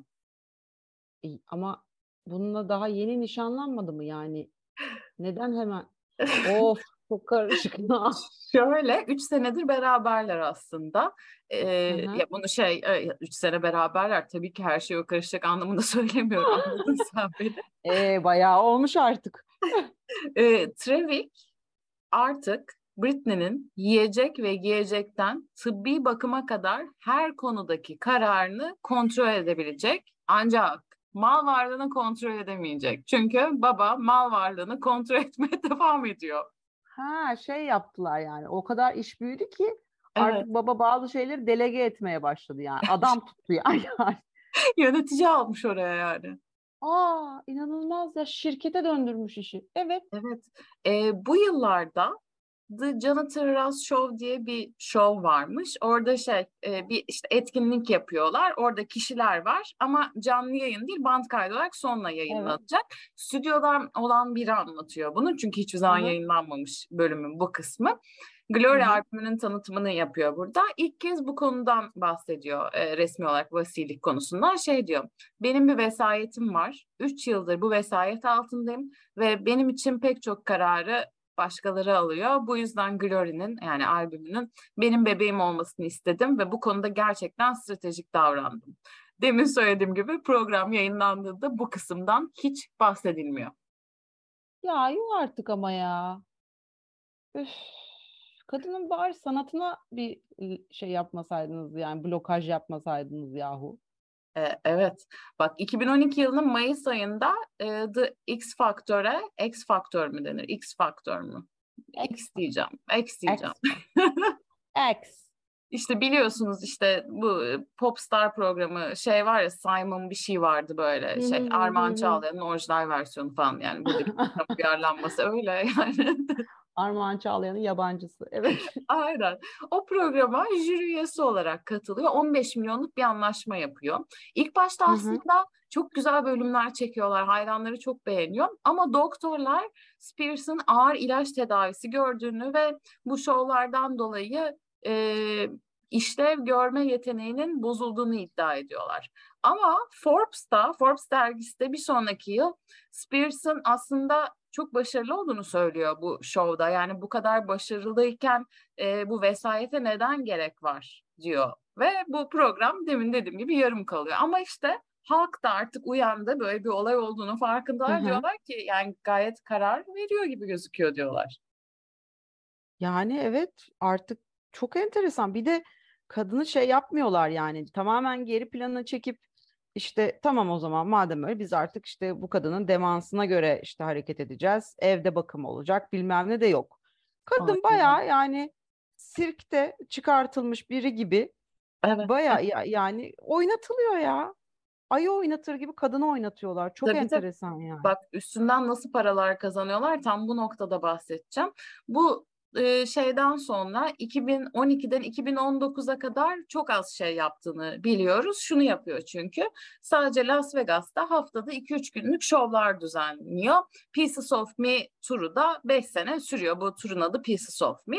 Ama bununla daha yeni nişanlanmadı mı yani? Neden hemen? of çok karışık. Şöyle üç senedir beraberler aslında. Ee, ya bunu şey üç sene beraberler tabii ki her şey o karışacak anlamında söylemiyorum anladın sen beni. Ee, bayağı olmuş artık. ee, Trevik artık Britney'nin yiyecek ve giyecekten tıbbi bakıma kadar her konudaki kararını kontrol edebilecek. Ancak mal varlığını kontrol edemeyecek. Çünkü baba mal varlığını kontrol etmeye devam ediyor. Ha şey yaptılar yani. O kadar iş büyüdü ki artık Evet. baba bazı şeyleri delege etmeye başladı yani. Adam tuttu yani. Yönetici almış oraya yani. Aa inanılmaz ya şirkete döndürmüş işi. Evet. Evet. Ee, bu yıllarda The Jonathan Ross Show diye bir show varmış. Orada şey e, bir işte etkinlik yapıyorlar. Orada kişiler var ama canlı yayın değil band kaydı olarak sonra yayınlanacak. Stüdyodan olan biri anlatıyor bunu. Çünkü hiçbir zaman hı. yayınlanmamış bölümün bu kısmı. Gloria Hı albümünün tanıtımını yapıyor burada. İlk kez bu konudan bahsediyor e, resmi olarak vasilik konusundan. Şey diyor, benim bir vesayetim var. Üç yıldır bu vesayet altındayım ve benim için pek çok kararı başkaları alıyor. Bu yüzden Gloria'nın yani albümünün benim bebeğim olmasını istedim ve bu konuda gerçekten stratejik davrandım. Demin söylediğim gibi program yayınlandığında bu kısımdan hiç bahsedilmiyor. Ya yok artık ama ya. Üf. Kadının bari sanatına bir ı, şey yapmasaydınız yani blokaj yapmasaydınız yahu. E, evet. Bak 2012 yılının Mayıs ayında e, The X Factor'e X Factor mü denir? X Factor mu? X diyeceğim. X diyeceğim. X. İşte biliyorsunuz işte bu e, Popstar programı şey var ya Simon bir şey vardı böyle şey hı. Çağlayan'ın orijinal versiyonu falan yani program uyarlanması öyle yani. Armağan Çağlayan'ın yabancısı. Evet. Aynen. O programa jüri üyesi olarak katılıyor. 15 milyonluk bir anlaşma yapıyor. İlk başta aslında çok güzel bölümler çekiyorlar. Hayranları çok beğeniyor. Ama doktorlar Spears'ın ağır ilaç tedavisi gördüğünü ve bu şovlardan dolayı e, işlev görme yeteneğinin bozulduğunu iddia ediyorlar. Ama Forbes'ta, Forbes dergisi de bir sonraki yıl Spears'ın aslında çok başarılı olduğunu söylüyor bu şovda. Yani bu kadar başarılıyken e, bu vesayete neden gerek var diyor. Ve bu program demin dediğim gibi yarım kalıyor. Ama işte halk da artık uyandı. Böyle bir olay olduğunu farkındalar. Diyorlar ki yani gayet karar veriyor gibi gözüküyor diyorlar. Yani evet artık çok enteresan. Bir de kadını şey yapmıyorlar yani tamamen geri plana çekip işte tamam o zaman madem öyle biz artık işte bu kadının demansına göre işte hareket edeceğiz. Evde bakım olacak bilmem ne de yok. Kadın Aynen. bayağı yani sirkte çıkartılmış biri gibi Evet. bayağı ya- yani oynatılıyor ya. Ayı oynatır gibi kadını oynatıyorlar. Çok Tabii, enteresan yani. Bak üstünden nasıl paralar kazanıyorlar tam bu noktada bahsedeceğim. Bu e, şeyden sonra 2012'den 2019'a kadar çok az şey yaptığını biliyoruz. Şunu yapıyor çünkü sadece Las Vegas'ta haftada 2-3 günlük şovlar düzenliyor. Pieces of Me turu da 5 sene sürüyor. Bu turun adı Pieces of Me.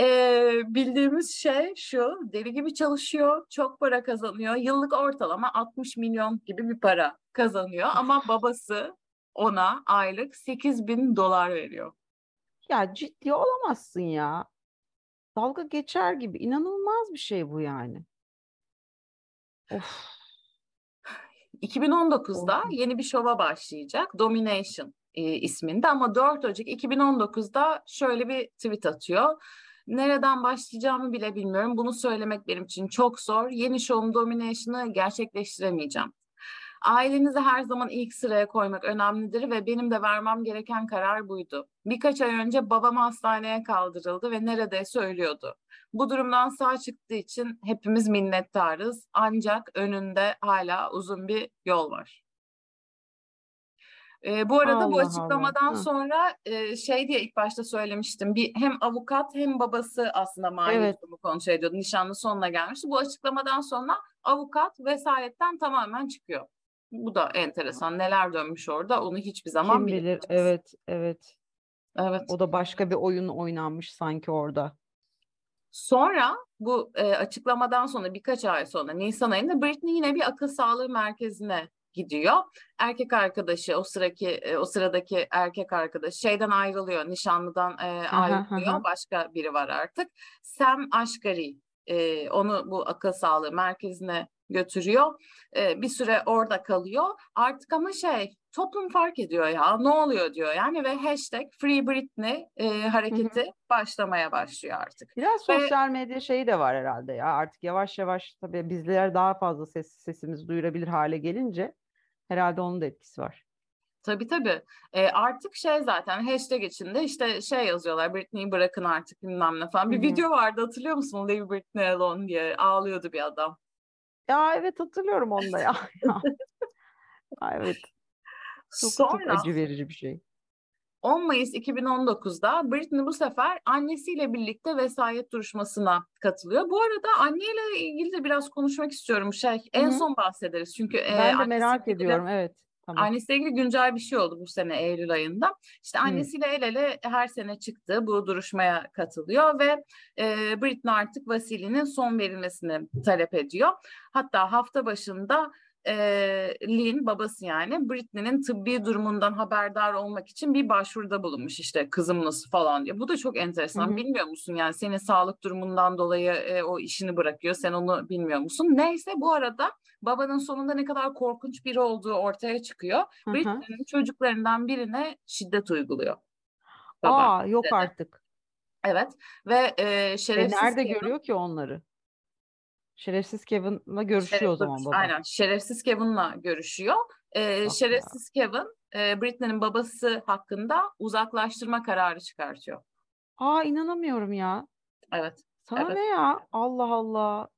E, bildiğimiz şey şu deli gibi çalışıyor, çok para kazanıyor. Yıllık ortalama 60 milyon gibi bir para kazanıyor ama babası ona aylık 8 bin dolar veriyor. Ya ciddi olamazsın ya. Dalga geçer gibi. İnanılmaz bir şey bu yani. Of. 2019'da Korkunç. yeni bir şova başlayacak. Domination e, isminde ama 4 Ocak 2019'da şöyle bir tweet atıyor. Nereden başlayacağımı bile bilmiyorum. Bunu söylemek benim için çok zor. Yeni şovum Domination'ı gerçekleştiremeyeceğim. Ailenizi her zaman ilk sıraya koymak önemlidir ve benim de vermem gereken karar buydu. Birkaç ay önce babam hastaneye kaldırıldı ve neredeyse ölüyordu. Bu durumdan sağ çıktığı için hepimiz minnettarız. Ancak önünde hala uzun bir yol var. Ee, bu arada bu Allah açıklamadan Allah. Sonra e, şey diye ilk başta söylemiştim. Bir hem avukat hem babası aslında mali Evet. durumu kontrol ediyordu. Nişanlı sonuna gelmişti. Bu açıklamadan sonra avukat vesayetten tamamen çıkıyor. Bu da enteresan. Neler dönmüş orada onu hiçbir zaman Kim bilir? bilemeyeceğiz. Evet, evet. Evet. O da başka bir oyun oynanmış sanki orada. Sonra bu e, açıklamadan sonra birkaç ay sonra Nisan ayında Britney yine bir akıl sağlığı merkezine gidiyor. Erkek arkadaşı o sıraki e, o sıradaki erkek arkadaşı şeyden ayrılıyor, nişanlıdan e, ayrılıyor. Başka biri var artık. Sam Ashgari e, onu bu akıl sağlığı merkezine götürüyor. E, bir süre orada kalıyor. Artık ama şey toplum fark ediyor ya ne oluyor diyor yani ve hashtag Free Britney e, hareketi başlamaya başlıyor artık. Biraz Ve- sosyal medya şeyi de var herhalde ya. Artık yavaş yavaş tabii bizler daha fazla ses, sesimizi duyurabilir hale gelince herhalde onun da etkisi var. Tabii tabii. E, artık şey zaten hashtag içinde işte şey yazıyorlar Britney'i bırakın artık bilmem ne falan. Bir Hı-hı. video vardı hatırlıyor musun? Leave Britney alone diye ağlıyordu bir adam. Ya evet hatırlıyorum onu da ya. evet. Çok, Sonra, çok acı verici bir şey. 10 Mayıs 2019'da Britney bu sefer annesiyle birlikte vesayet duruşmasına katılıyor. Bu arada anneyle ilgili de biraz konuşmak istiyorum. Şey, Hı-hı. en son bahsederiz. Çünkü ben e, de merak ediyorum. Evet. Tamam. Annesiyle ilgili güncel bir şey oldu bu sene Eylül ayında. İşte annesiyle hmm. el ele her sene çıktı bu duruşmaya katılıyor ve e, Britney artık Vasili'nin son verilmesini talep ediyor. Hatta hafta başında e, Lynn babası yani Britney'nin tıbbi durumundan haberdar olmak için bir başvuruda bulunmuş işte kızım nasıl falan diye. Bu da çok enteresan. Hı-hı. Bilmiyor musun yani senin sağlık durumundan dolayı e, o işini bırakıyor. Sen onu bilmiyor musun? Neyse bu arada babanın sonunda ne kadar korkunç biri olduğu ortaya çıkıyor. Britney'nin çocuklarından birine şiddet uyguluyor. Baba, Aa yok dedi. artık. Evet ve e, şerefsiz... E nerede görüyor ki onları? Şerefsiz Kevin'la görüşüyor şerefsiz, o zaman baba. Aynen şerefsiz Kevin'la görüşüyor. Ee, şerefsiz ya. Kevin e, Britney'nin babası hakkında uzaklaştırma kararı çıkartıyor. Aa inanamıyorum ya. Evet. Sana evet. ne ya? Allah Allah.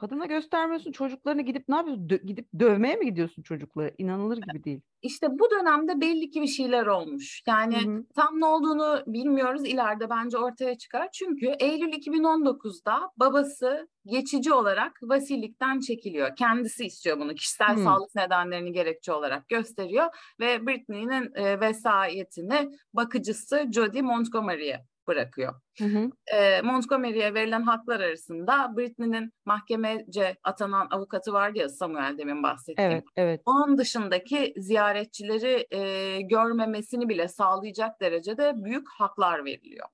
Kadına göstermiyorsun çocuklarını gidip ne yapıyorsun? Dö- gidip dövmeye mi gidiyorsun çocukları? İnanılır gibi değil. İşte bu dönemde belli ki bir şeyler olmuş. Yani hı hı. tam ne olduğunu bilmiyoruz. İleride bence ortaya çıkar. Çünkü Eylül 2019'da babası geçici olarak vasilikten çekiliyor. Kendisi istiyor bunu. Kişisel hı. sağlık nedenlerini gerekçe olarak gösteriyor ve Britney'nin e, vesayetini bakıcısı Jodie Montgomery'e bırakıyor. Hı hı. E, Montgomery'e verilen haklar arasında Britney'nin mahkemece atanan avukatı vardı ya Samuel demin bahsettiğim. Evet, evet. Onun dışındaki ziyaretçileri e, görmemesini bile sağlayacak derecede büyük haklar veriliyor.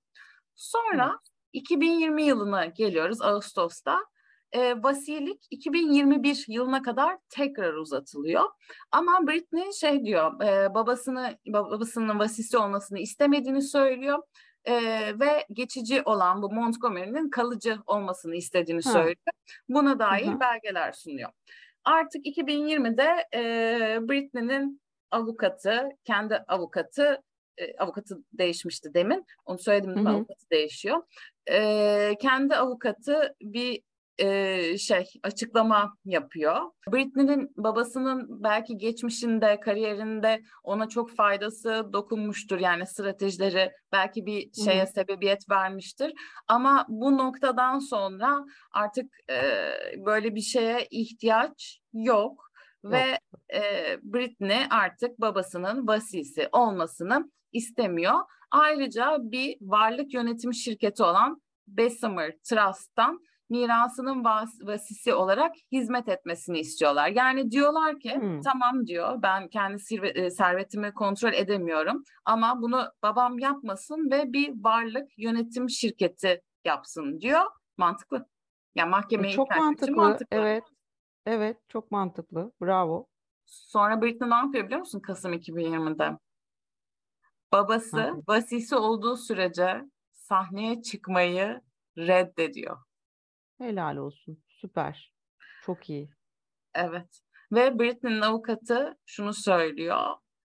Sonra hı. 2020 yılına geliyoruz Ağustos'ta. E, vasilik 2021 yılına kadar tekrar uzatılıyor. Ama Britney şey diyor, e, babasını babasının vasisi olmasını istemediğini söylüyor e, ve geçici olan bu Montgomery'nin kalıcı olmasını istediğini ha. söylüyor. Buna dair Hı-hı. belgeler sunuyor. Artık 2020'de e, Britney'nin avukatı, kendi avukatı, avukatı değişmişti demin. Onu söyledim değil mi? Avukatı değişiyor. E, kendi avukatı bir e, şey açıklama yapıyor. Britney'nin babasının belki geçmişinde, kariyerinde ona çok faydası dokunmuştur. Yani stratejileri belki bir şeye Hı. sebebiyet vermiştir. Ama bu noktadan sonra artık e, böyle bir şeye ihtiyaç yok. Ve e, Britney artık babasının vasisi olmasını istemiyor. Ayrıca bir varlık yönetim şirketi olan Bessemer Trust'tan mirasının vas vasisi olarak hizmet etmesini istiyorlar. Yani diyorlar ki hmm. tamam diyor ben kendi e, servetimi kontrol edemiyorum ama bunu babam yapmasın ve bir varlık yönetim şirketi yapsın diyor. Mantıklı. Yani mahkemeye çok mantıklı. mantıklı. Evet. Evet çok mantıklı. Bravo. Sonra Britney ne yapıyor biliyor musun Kasım 2020'de? Babası vasisi olduğu sürece sahneye çıkmayı reddediyor. Helal olsun. Süper. Çok iyi. Evet. Ve Britney'nin avukatı şunu söylüyor.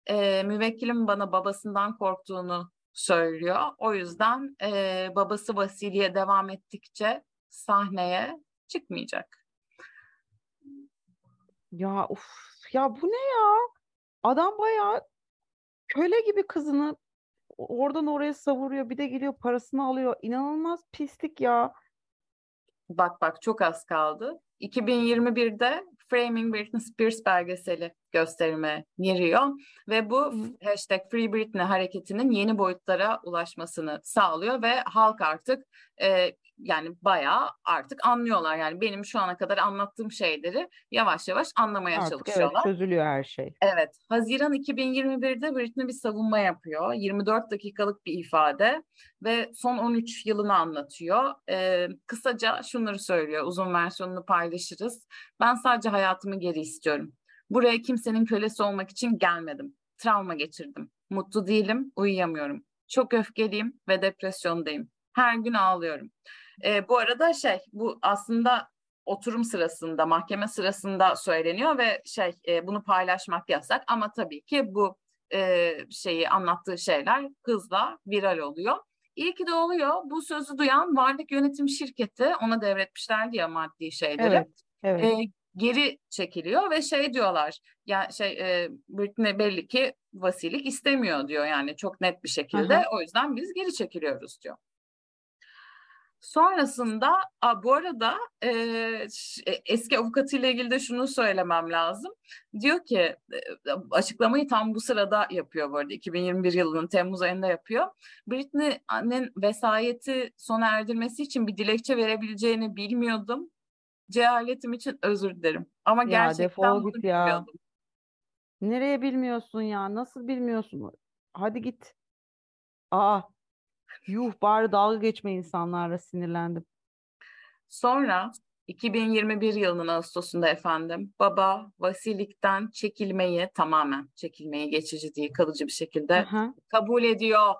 E, müvekkilim bana babasından korktuğunu söylüyor. O yüzden e, babası Vasili'ye devam ettikçe sahneye çıkmayacak. Ya uf ya bu ne ya? Adam bayağı köle gibi kızını oradan oraya savuruyor. Bir de geliyor parasını alıyor. İnanılmaz pislik ya. Bak bak çok az kaldı. 2021'de Framing Britney Spears belgeseli gösterime giriyor ve bu hashtag Free Britney hareketinin yeni boyutlara ulaşmasını sağlıyor ve halk artık e, yani bayağı artık anlıyorlar. Yani benim şu ana kadar anlattığım şeyleri yavaş yavaş anlamaya artık çalışıyorlar. Evet çözülüyor her şey. Evet. Haziran 2021'de Britney bir savunma yapıyor. 24 dakikalık bir ifade ve son 13 yılını anlatıyor. Ee, kısaca şunları söylüyor. Uzun versiyonunu paylaşırız. Ben sadece hayatımı geri istiyorum. Buraya kimsenin kölesi olmak için gelmedim. Travma geçirdim. Mutlu değilim, uyuyamıyorum. Çok öfkeliyim ve depresyondayım. Her gün ağlıyorum. E, bu arada şey bu aslında oturum sırasında, mahkeme sırasında söyleniyor ve şey e, bunu paylaşmak yasak. Ama tabii ki bu e, şeyi anlattığı şeyler hızla viral oluyor. İyi ki de oluyor. Bu sözü duyan varlık yönetim şirketi ona devretmişlerdi ya maddi şeyleri. Evet, evet. E, geri çekiliyor ve şey diyorlar ya şey e, Britney belli ki vasilik istemiyor diyor yani çok net bir şekilde. Aha. O yüzden biz geri çekiliyoruz diyor. Sonrasında a, bu arada e, e, eski avukatıyla ilgili de şunu söylemem lazım. Diyor ki e, açıklamayı tam bu sırada yapıyor bu arada 2021 yılının Temmuz ayında yapıyor. Britney'nin vesayeti sona erdirmesi için bir dilekçe verebileceğini bilmiyordum. Cehaletim için özür dilerim. Ama Ya gerçekten bunu ya. bilmiyordum. Nereye bilmiyorsun ya? Nasıl bilmiyorsun? Hadi git. Aa, yuh bari dalga geçme insanlarla sinirlendim. Sonra 2021 yılının Ağustos'unda efendim baba vasilikten çekilmeyi tamamen çekilmeyi geçici değil kalıcı bir şekilde Aha. kabul ediyor.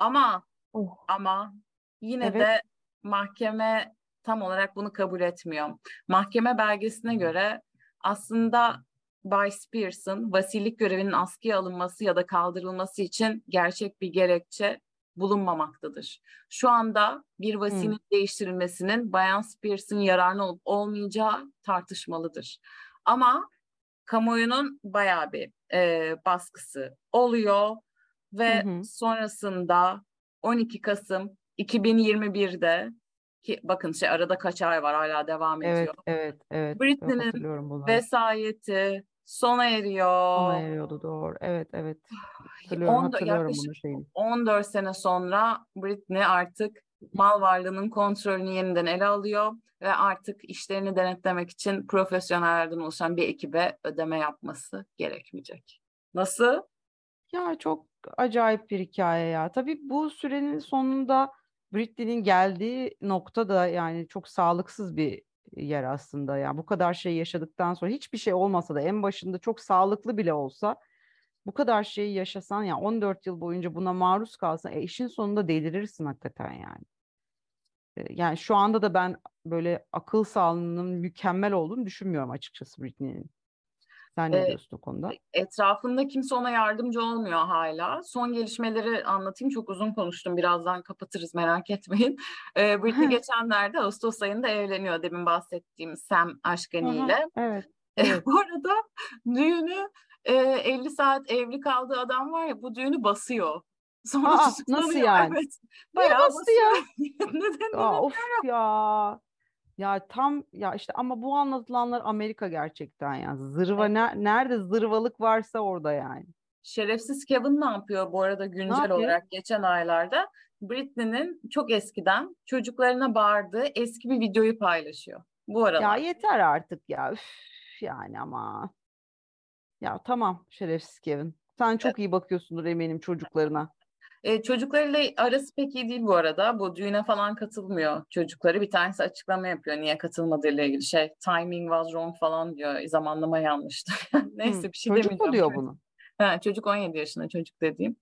Ama Oh. ama yine Evet. de mahkeme tam olarak bunu kabul etmiyor. Mahkeme belgesine göre aslında Bay Spears'ın vasilik görevinin askıya alınması ya da kaldırılması için gerçek bir gerekçe bulunmamaktadır. Şu anda bir vasinin değiştirilmesinin Bayan Spears'ın yararına olup olmayacağı tartışmalıdır. Ama kamuoyunun bayağı bir e, baskısı oluyor ve hı. sonrasında 12 Kasım 2021'de ki bakın şey arada kaç ay var hala devam Evet, ediyor. evet, evet. Britney'nin Hatırlıyorum bunları. Vesayeti sona eriyor. Sona eriyordu doğru. Evet, evet. Hatırlıyorum, On da- hatırlıyorum yaklaşık bunu şeyini. 14 sene sonra Britney artık mal varlığının kontrolünü yeniden ele alıyor ve artık işlerini denetlemek için profesyonellerden oluşan bir ekibe ödeme yapması gerekmeyecek. Nasıl? Ya çok acayip bir hikaye ya. Tabii bu sürenin sonunda Britney'nin geldiği nokta da yani çok sağlıksız bir yer aslında. Yani bu kadar şey yaşadıktan sonra hiçbir şey olmasa da en başında çok sağlıklı bile olsa bu kadar şeyi yaşasan ya 14 yıl boyunca buna maruz kalsan e, işin sonunda delirirsin hakikaten yani. E, Yani şu anda da ben böyle akıl sağlığının mükemmel olduğunu düşünmüyorum açıkçası Britney'nin. Sen ne Ee, diyorsun o konuda? Etrafında kimse ona yardımcı olmuyor hala. Son gelişmeleri anlatayım. Çok uzun konuştum. Birazdan kapatırız merak etmeyin. Ee, Britney geçenlerde Ağustos ayında evleniyor. Demin bahsettiğim Sam Aha, ile. Evet, evet. Bu arada düğünü e, 50 saat evli kaldığı adam var ya bu düğünü basıyor. Sonra Aa, nasıl yani? Evet. Bayağı bastı ya? basıyor. Nedenini Aa, of ya. Ya tam ya işte ama bu anlatılanlar Amerika gerçekten ya. Zırva ne- nerede zırvalık varsa orada yani. Şerefsiz Kevin ne yapıyor bu arada güncel olarak geçen aylarda? Britney'nin çok eskiden çocuklarına bağırdığı eski bir videoyu paylaşıyor. Bu Ya aralar. yeter artık ya. Üf, yani ama. Ya tamam şerefsiz Kevin. Sen çok iyi bakıyorsundur eminim çocuklarına. E, çocuklarıyla arası pek iyi değil bu arada. Bu düğüne falan katılmıyor çocukları. Bir tanesi açıklama yapıyor niye katılmadığıyla ilgili şey. Timing was wrong falan diyor. Zamanlama yanlıştı. Neyse Hı, bir şey Çocuk mu demeyeceğim. diyor Çocuk- bunu? Ha, çocuk 17 yaşında çocuk dediğim.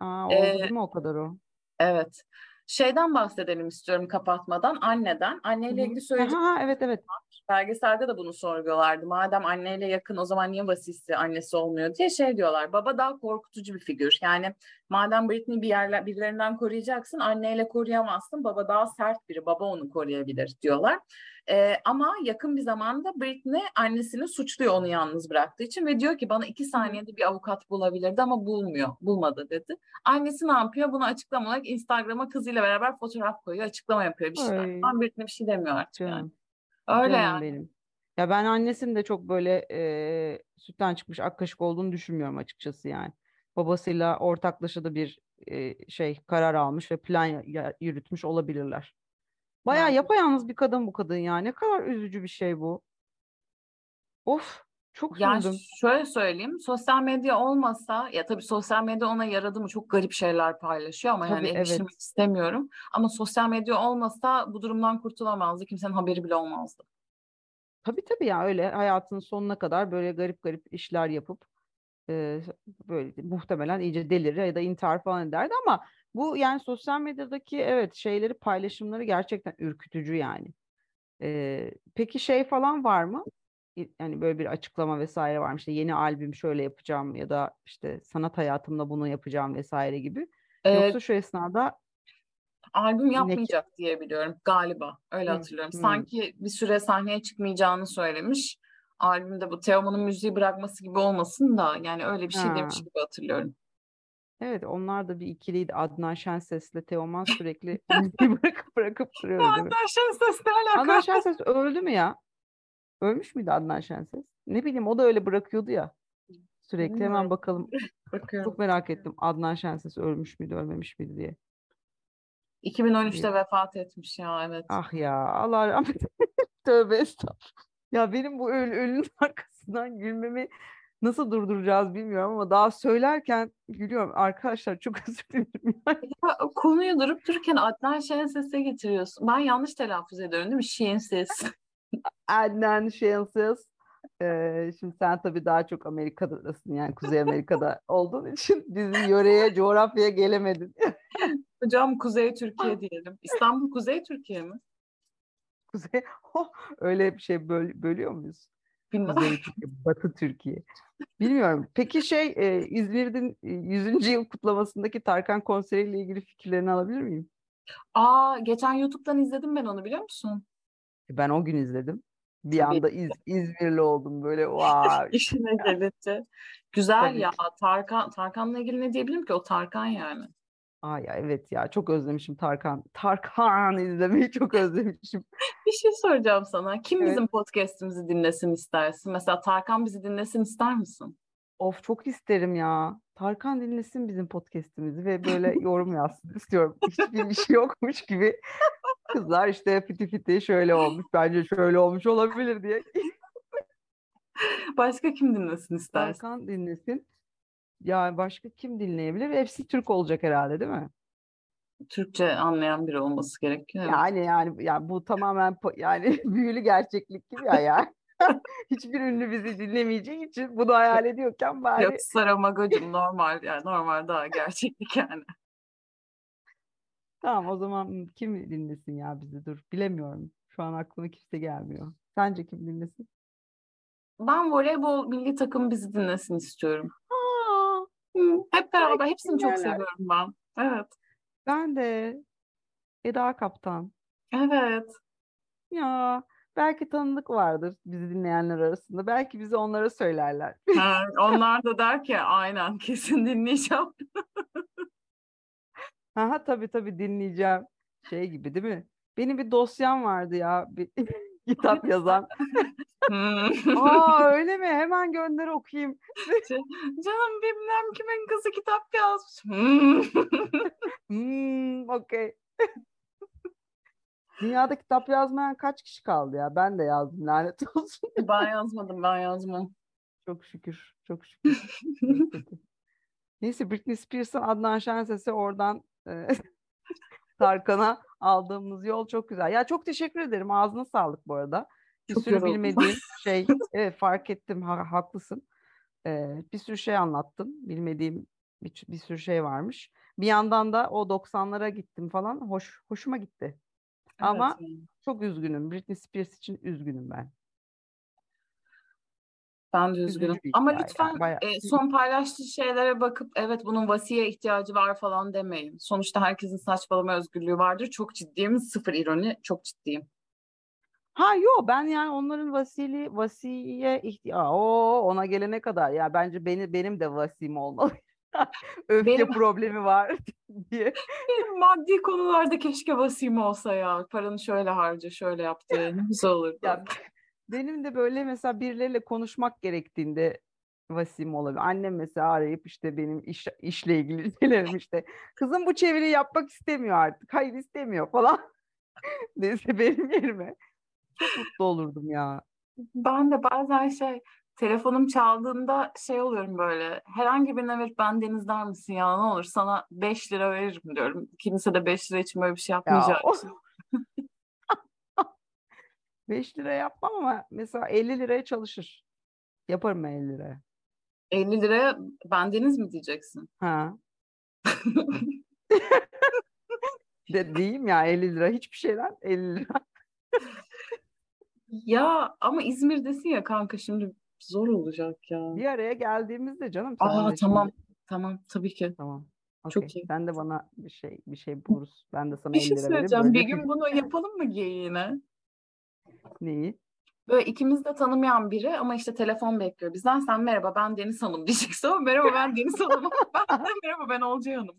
Aa, oldu Ee, değil mi o kadar o? Evet. Şeyden bahsedelim istiyorum kapatmadan. Anneden. Anneyle ilgili söyleyecek Aha, evet evet. Belgeselde de bunu sorguluyorlardı. Madem anneyle yakın o zaman niye vasisi annesi olmuyor diye şey diyorlar. Baba daha korkutucu bir figür. Yani madem Britney bir yerler birilerinden koruyacaksın anneyle koruyamazsın. Baba daha sert biri. Baba onu koruyabilir diyorlar. Ee, ama yakın bir zamanda Britney annesini suçluyor onu yalnız bıraktığı için ve diyor ki bana iki saniyede bir avukat bulabilirdi ama bulmuyor. Bulmadı dedi. Annesi ne yapıyor? Bunu açıklama olarak Instagram'a kızıyla beraber fotoğraf koyuyor. Açıklama yapıyor bir şeyler. Ama Britney bir şey demiyor artık yani. Öyle Canım yani. benim. Ya ben annesinin de çok böyle e, sütten çıkmış ak kaşık olduğunu düşünmüyorum açıkçası yani. Babasıyla ortaklaşa da bir e, şey karar almış ve plan ya- ya- yürütmüş olabilirler. Bayağı yapayalnız bir kadın bu kadın ya. Ne kadar üzücü bir şey bu. Of, çok Yani üzüldüm. şöyle söyleyeyim, sosyal medya olmasa, ya tabii sosyal medya ona yaradı mı çok garip şeyler paylaşıyor ama yani Tabii, eleştirmek evet. istemiyorum. Ama sosyal medya olmasa bu durumdan kurtulamazdı, kimsenin haberi bile olmazdı. Tabii tabii ya öyle hayatının sonuna kadar böyle garip garip işler yapıp e, böyle muhtemelen iyice delirir ya da intihar falan ederdi ama bu yani sosyal medyadaki evet şeyleri paylaşımları gerçekten ürkütücü yani. Ee, peki şey falan var mı? Yani böyle bir açıklama vesaire var mı? İşte yeni albüm şöyle yapacağım ya da işte sanat hayatımda bunu yapacağım vesaire gibi. Ee, Yoksa şu esnada albüm ne yapmayacak diye biliyorum galiba. Öyle Hı, hatırlıyorum. hı. Sanki bir süre sahneye çıkmayacağını söylemiş. Albümde bu Teoman'ın müziği bırakması gibi olmasın da yani öyle bir şey demiş Ha. gibi hatırlıyorum. Evet onlar da bir ikiliydi. Adnan Şenses'le Teoman sürekli bırakıp bırakıp mi? Adnan Şenses ne alaka? Adnan Şenses öldü mü ya? Ölmüş müydü Adnan Şenses? Ne bileyim o da öyle bırakıyordu ya. Sürekli hemen bakalım. Bakıyorum. Çok merak ettim. Adnan Şenses ölmüş müydü, ölmemiş miydi diye. 2013'te vefat etmiş ya evet. Ah ya Allah rahmet. Tövbe estağfurullah. Ya benim bu öl ölünün arkasından gülmemi nasıl durduracağız bilmiyorum ama daha söylerken gülüyorum. Arkadaşlar çok özür dilerim. ya. Ya, konuyu durup dururken Adnan Şenses'e getiriyorsun. Ben yanlış telaffuz ediyorum değil mi? Şenses. Adnan Şenses. Ee, şimdi sen tabii daha çok Amerika'dasın yani Kuzey Amerika'da olduğun için bizim yöreye, coğrafyaya gelemedin. Hocam Kuzey Türkiye diyelim. İstanbul Kuzey Türkiye mi? Kuzey, oh, öyle bir şey böl- bölüyor muyuz? Bilmem. Kuzey Türkiye, Batı Türkiye. Bilmiyorum. Peki şey e, İzmir'in e, 100. yıl kutlamasındaki Tarkan konseriyle ilgili fikirlerini alabilir miyim? Aa geçen YouTube'dan izledim ben onu biliyor musun? E, Ben o gün izledim. Bir Tabii. anda İz- İzmirli oldum böyle vay. İşine gelince. Güzel Tabii ya. Tarkan, Tarkan'la ilgili ne diyebilirim ki? O Tarkan yani. Ay ya evet ya çok özlemişim Tarkan. Tarkan izlemeyi çok özlemişim. Bir şey soracağım sana. Kim Evet. bizim podcast'imizi dinlesin istersin? Mesela Tarkan bizi dinlesin ister misin? Of çok isterim ya. Tarkan dinlesin bizim podcast'imizi ve böyle yorum yazsın istiyorum. Hiçbir iş yokmuş gibi. Kızlar işte fiti fiti şöyle olmuş. Bence şöyle olmuş olabilir diye. Başka kim dinlesin istersin? Tarkan dinlesin. Ya başka kim dinleyebilir? Hepsi Türk olacak herhalde değil mi? Türkçe anlayan biri olması gerekiyor. Yani yani yani bu tamamen yani büyülü gerçeklik gibi ya ya. Hiçbir ünlü bizi dinlemeyeceği için bunu hayal ediyorken bari Yok Saramagocum normal yani normal daha gerçeklik yani. tamam o zaman kim dinlesin ya bizi dur bilemiyorum. Şu an aklıma kimse gelmiyor. Sence kim dinlesin? Ben voleybol milli takım bizi dinlesin istiyorum. Aa, Hı, Hep beraber hepsini çok seviyorum ben. Evet. ben de Eda Kaptan. Evet. Ya belki tanıdık vardır bizi dinleyenler arasında. Belki bizi onlara söylerler. Ha, onlar da der ki aynen kesin dinleyeceğim. Aha tabii tabii dinleyeceğim. Şey gibi değil mi? Benim bir dosyam vardı ya. Bir kitap yazan. Hmm. Aa öyle mi? Hemen gönder okuyayım. Canım bilmem kimin kızı kitap yazmış. Hmm. Hmm, okey. Dünyada kitap yazmayan kaç kişi kaldı ya? Ben de yazdım lanet olsun. Ben yazmadım ben yazmam. Çok şükür. Çok şükür. Neyse Britney Spears'ın Adnan Şenses'e oradan e, Tarkan'a aldığımız yol çok güzel. Ya çok teşekkür ederim. Ağzına sağlık bu arada. Bir Çok sürü yoruldum. bilmediğim şey. Evet fark ettim. ha- haklısın. Ee, bir sürü şey anlattın. Bilmediğim bir, bir sürü şey varmış. Bir yandan da o 90'lara gittim falan. Hoş hoşuma gitti. Ama yani. çok üzgünüm. Britney Spears için üzgünüm ben. Ben de üzgünüm. Üzücü Ama lütfen yani, bayağı. e, son paylaştığı şeylere bakıp evet bunun vasiye ihtiyacı var falan demeyin. Sonuçta herkesin saçmalama özgürlüğü vardır. Çok ciddiyim. Sıfır ironi. Çok ciddiyim. Ha yo ben yani onların vasili vasiye ihtiya o ona gelene kadar ya bence beni benim de vasim olmalı. Öfke Benim- problemi var diye. Benim maddi konularda keşke vasiyim olsa ya. Paranı şöyle harca, şöyle yaptı. Ne güzel olurdu. Ya benim de böyle mesela birileriyle konuşmak gerektiğinde vasim olabilir. Annem mesela arayıp işte benim iş, işle ilgili şeylerim işte. Kızım bu çeviri yapmak istemiyor artık. Hayır istemiyor falan. Neyse benim yerime. Çok mutlu olurdum ya. Ben de bazen şey telefonum çaldığında şey oluyorum böyle. Herhangi birine verip ben Deniz der misin ya ne olur sana 5 lira veririm diyorum. Kimse de 5 lira için böyle bir şey Ya için. 5 lira yapmam ama mesela 50 liraya çalışır. Yaparım ben 50 liraya. 50 liraya ben Deniz mi diyeceksin? Ha. De, diyeyim ya 50 lira hiçbir şeyden 50 lira. Ya ama İzmir'desin ya kanka şimdi zor olacak ya. Bir araya geldiğimizde canım Aa tamam. şimdi. Tamam tabii ki. Tamam. Çok Okey. iyi. Sen de bana bir şey bir şey buluruz. Ben de sana Bir şey 50 lira veririm. söyleyeceğim. Bir Böylece gün bunu yapalım mı geyiğine? neyi? Böyle ikimiz de tanımayan biri ama işte telefon bekliyor bizden. Sen merhaba ben Deniz Hanım diyeceksin ama merhaba ben Deniz Hanım. ben de merhaba ben Olcay Hanım.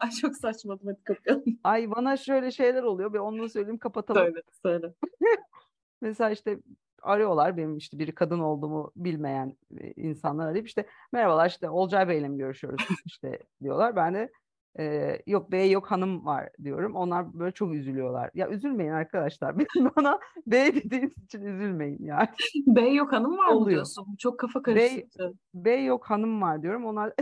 Ay çok saçma hadi kapayalım. Ay bana şöyle şeyler oluyor. Bir onu söyleyeyim kapatalım. Söyle söyle. Mesela işte arıyorlar benim işte biri kadın olduğumu bilmeyen insanlar arayıp işte merhabalar işte Olcay Bey'le mi görüşüyoruz işte diyorlar. Ben de e, yok bey yok hanım var diyorum. Onlar böyle çok üzülüyorlar. Ya üzülmeyin arkadaşlar. Bana bey dediğiniz için üzülmeyin yani. Bey yok hanım var mı Oluyor. diyorsun? Çok kafa Bey- karıştırıcı. Bey yok hanım var diyorum. Onlar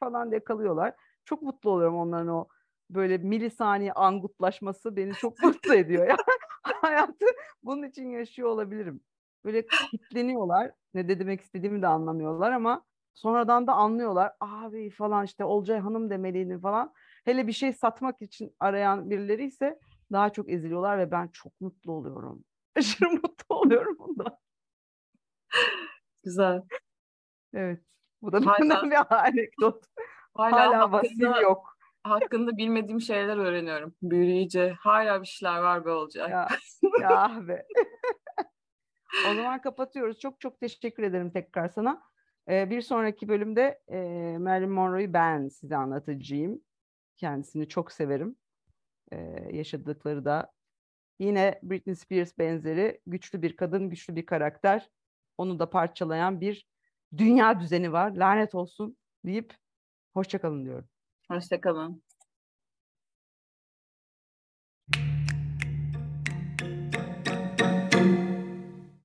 falan diye kalıyorlar. Çok mutlu oluyorum onların o böyle milisaniye angutlaşması beni çok mutlu ediyor. Yani hayatı bunun için yaşıyor olabilirim. Böyle kitleniyorlar. Ne de demek istediğimi de anlamıyorlar ama sonradan da anlıyorlar. Abi falan işte Olcay Hanım demeliydim falan. Hele bir şey satmak için arayan birileri ise daha çok eziliyorlar ve ben çok mutlu oluyorum. Aşırı mutlu oluyorum bundan. Güzel. Evet. Bu da Hala- benden bir anekdot. Hala, Hala vasil hakkında, yok. Hakkında bilmediğim şeyler öğreniyorum. Büyüleyici. Hala bir şeyler var be Olcay. Ya, ya be. o zaman kapatıyoruz. Çok çok teşekkür ederim tekrar sana. Ee, bir sonraki bölümde e, Marilyn Monroe'yu ben size anlatacağım. Kendisini çok severim. Ee, yaşadıkları da yine Britney Spears benzeri güçlü bir kadın, güçlü bir karakter. Onu da parçalayan bir dünya düzeni var. Lanet olsun deyip hoşçakalın diyorum. Hoşçakalın.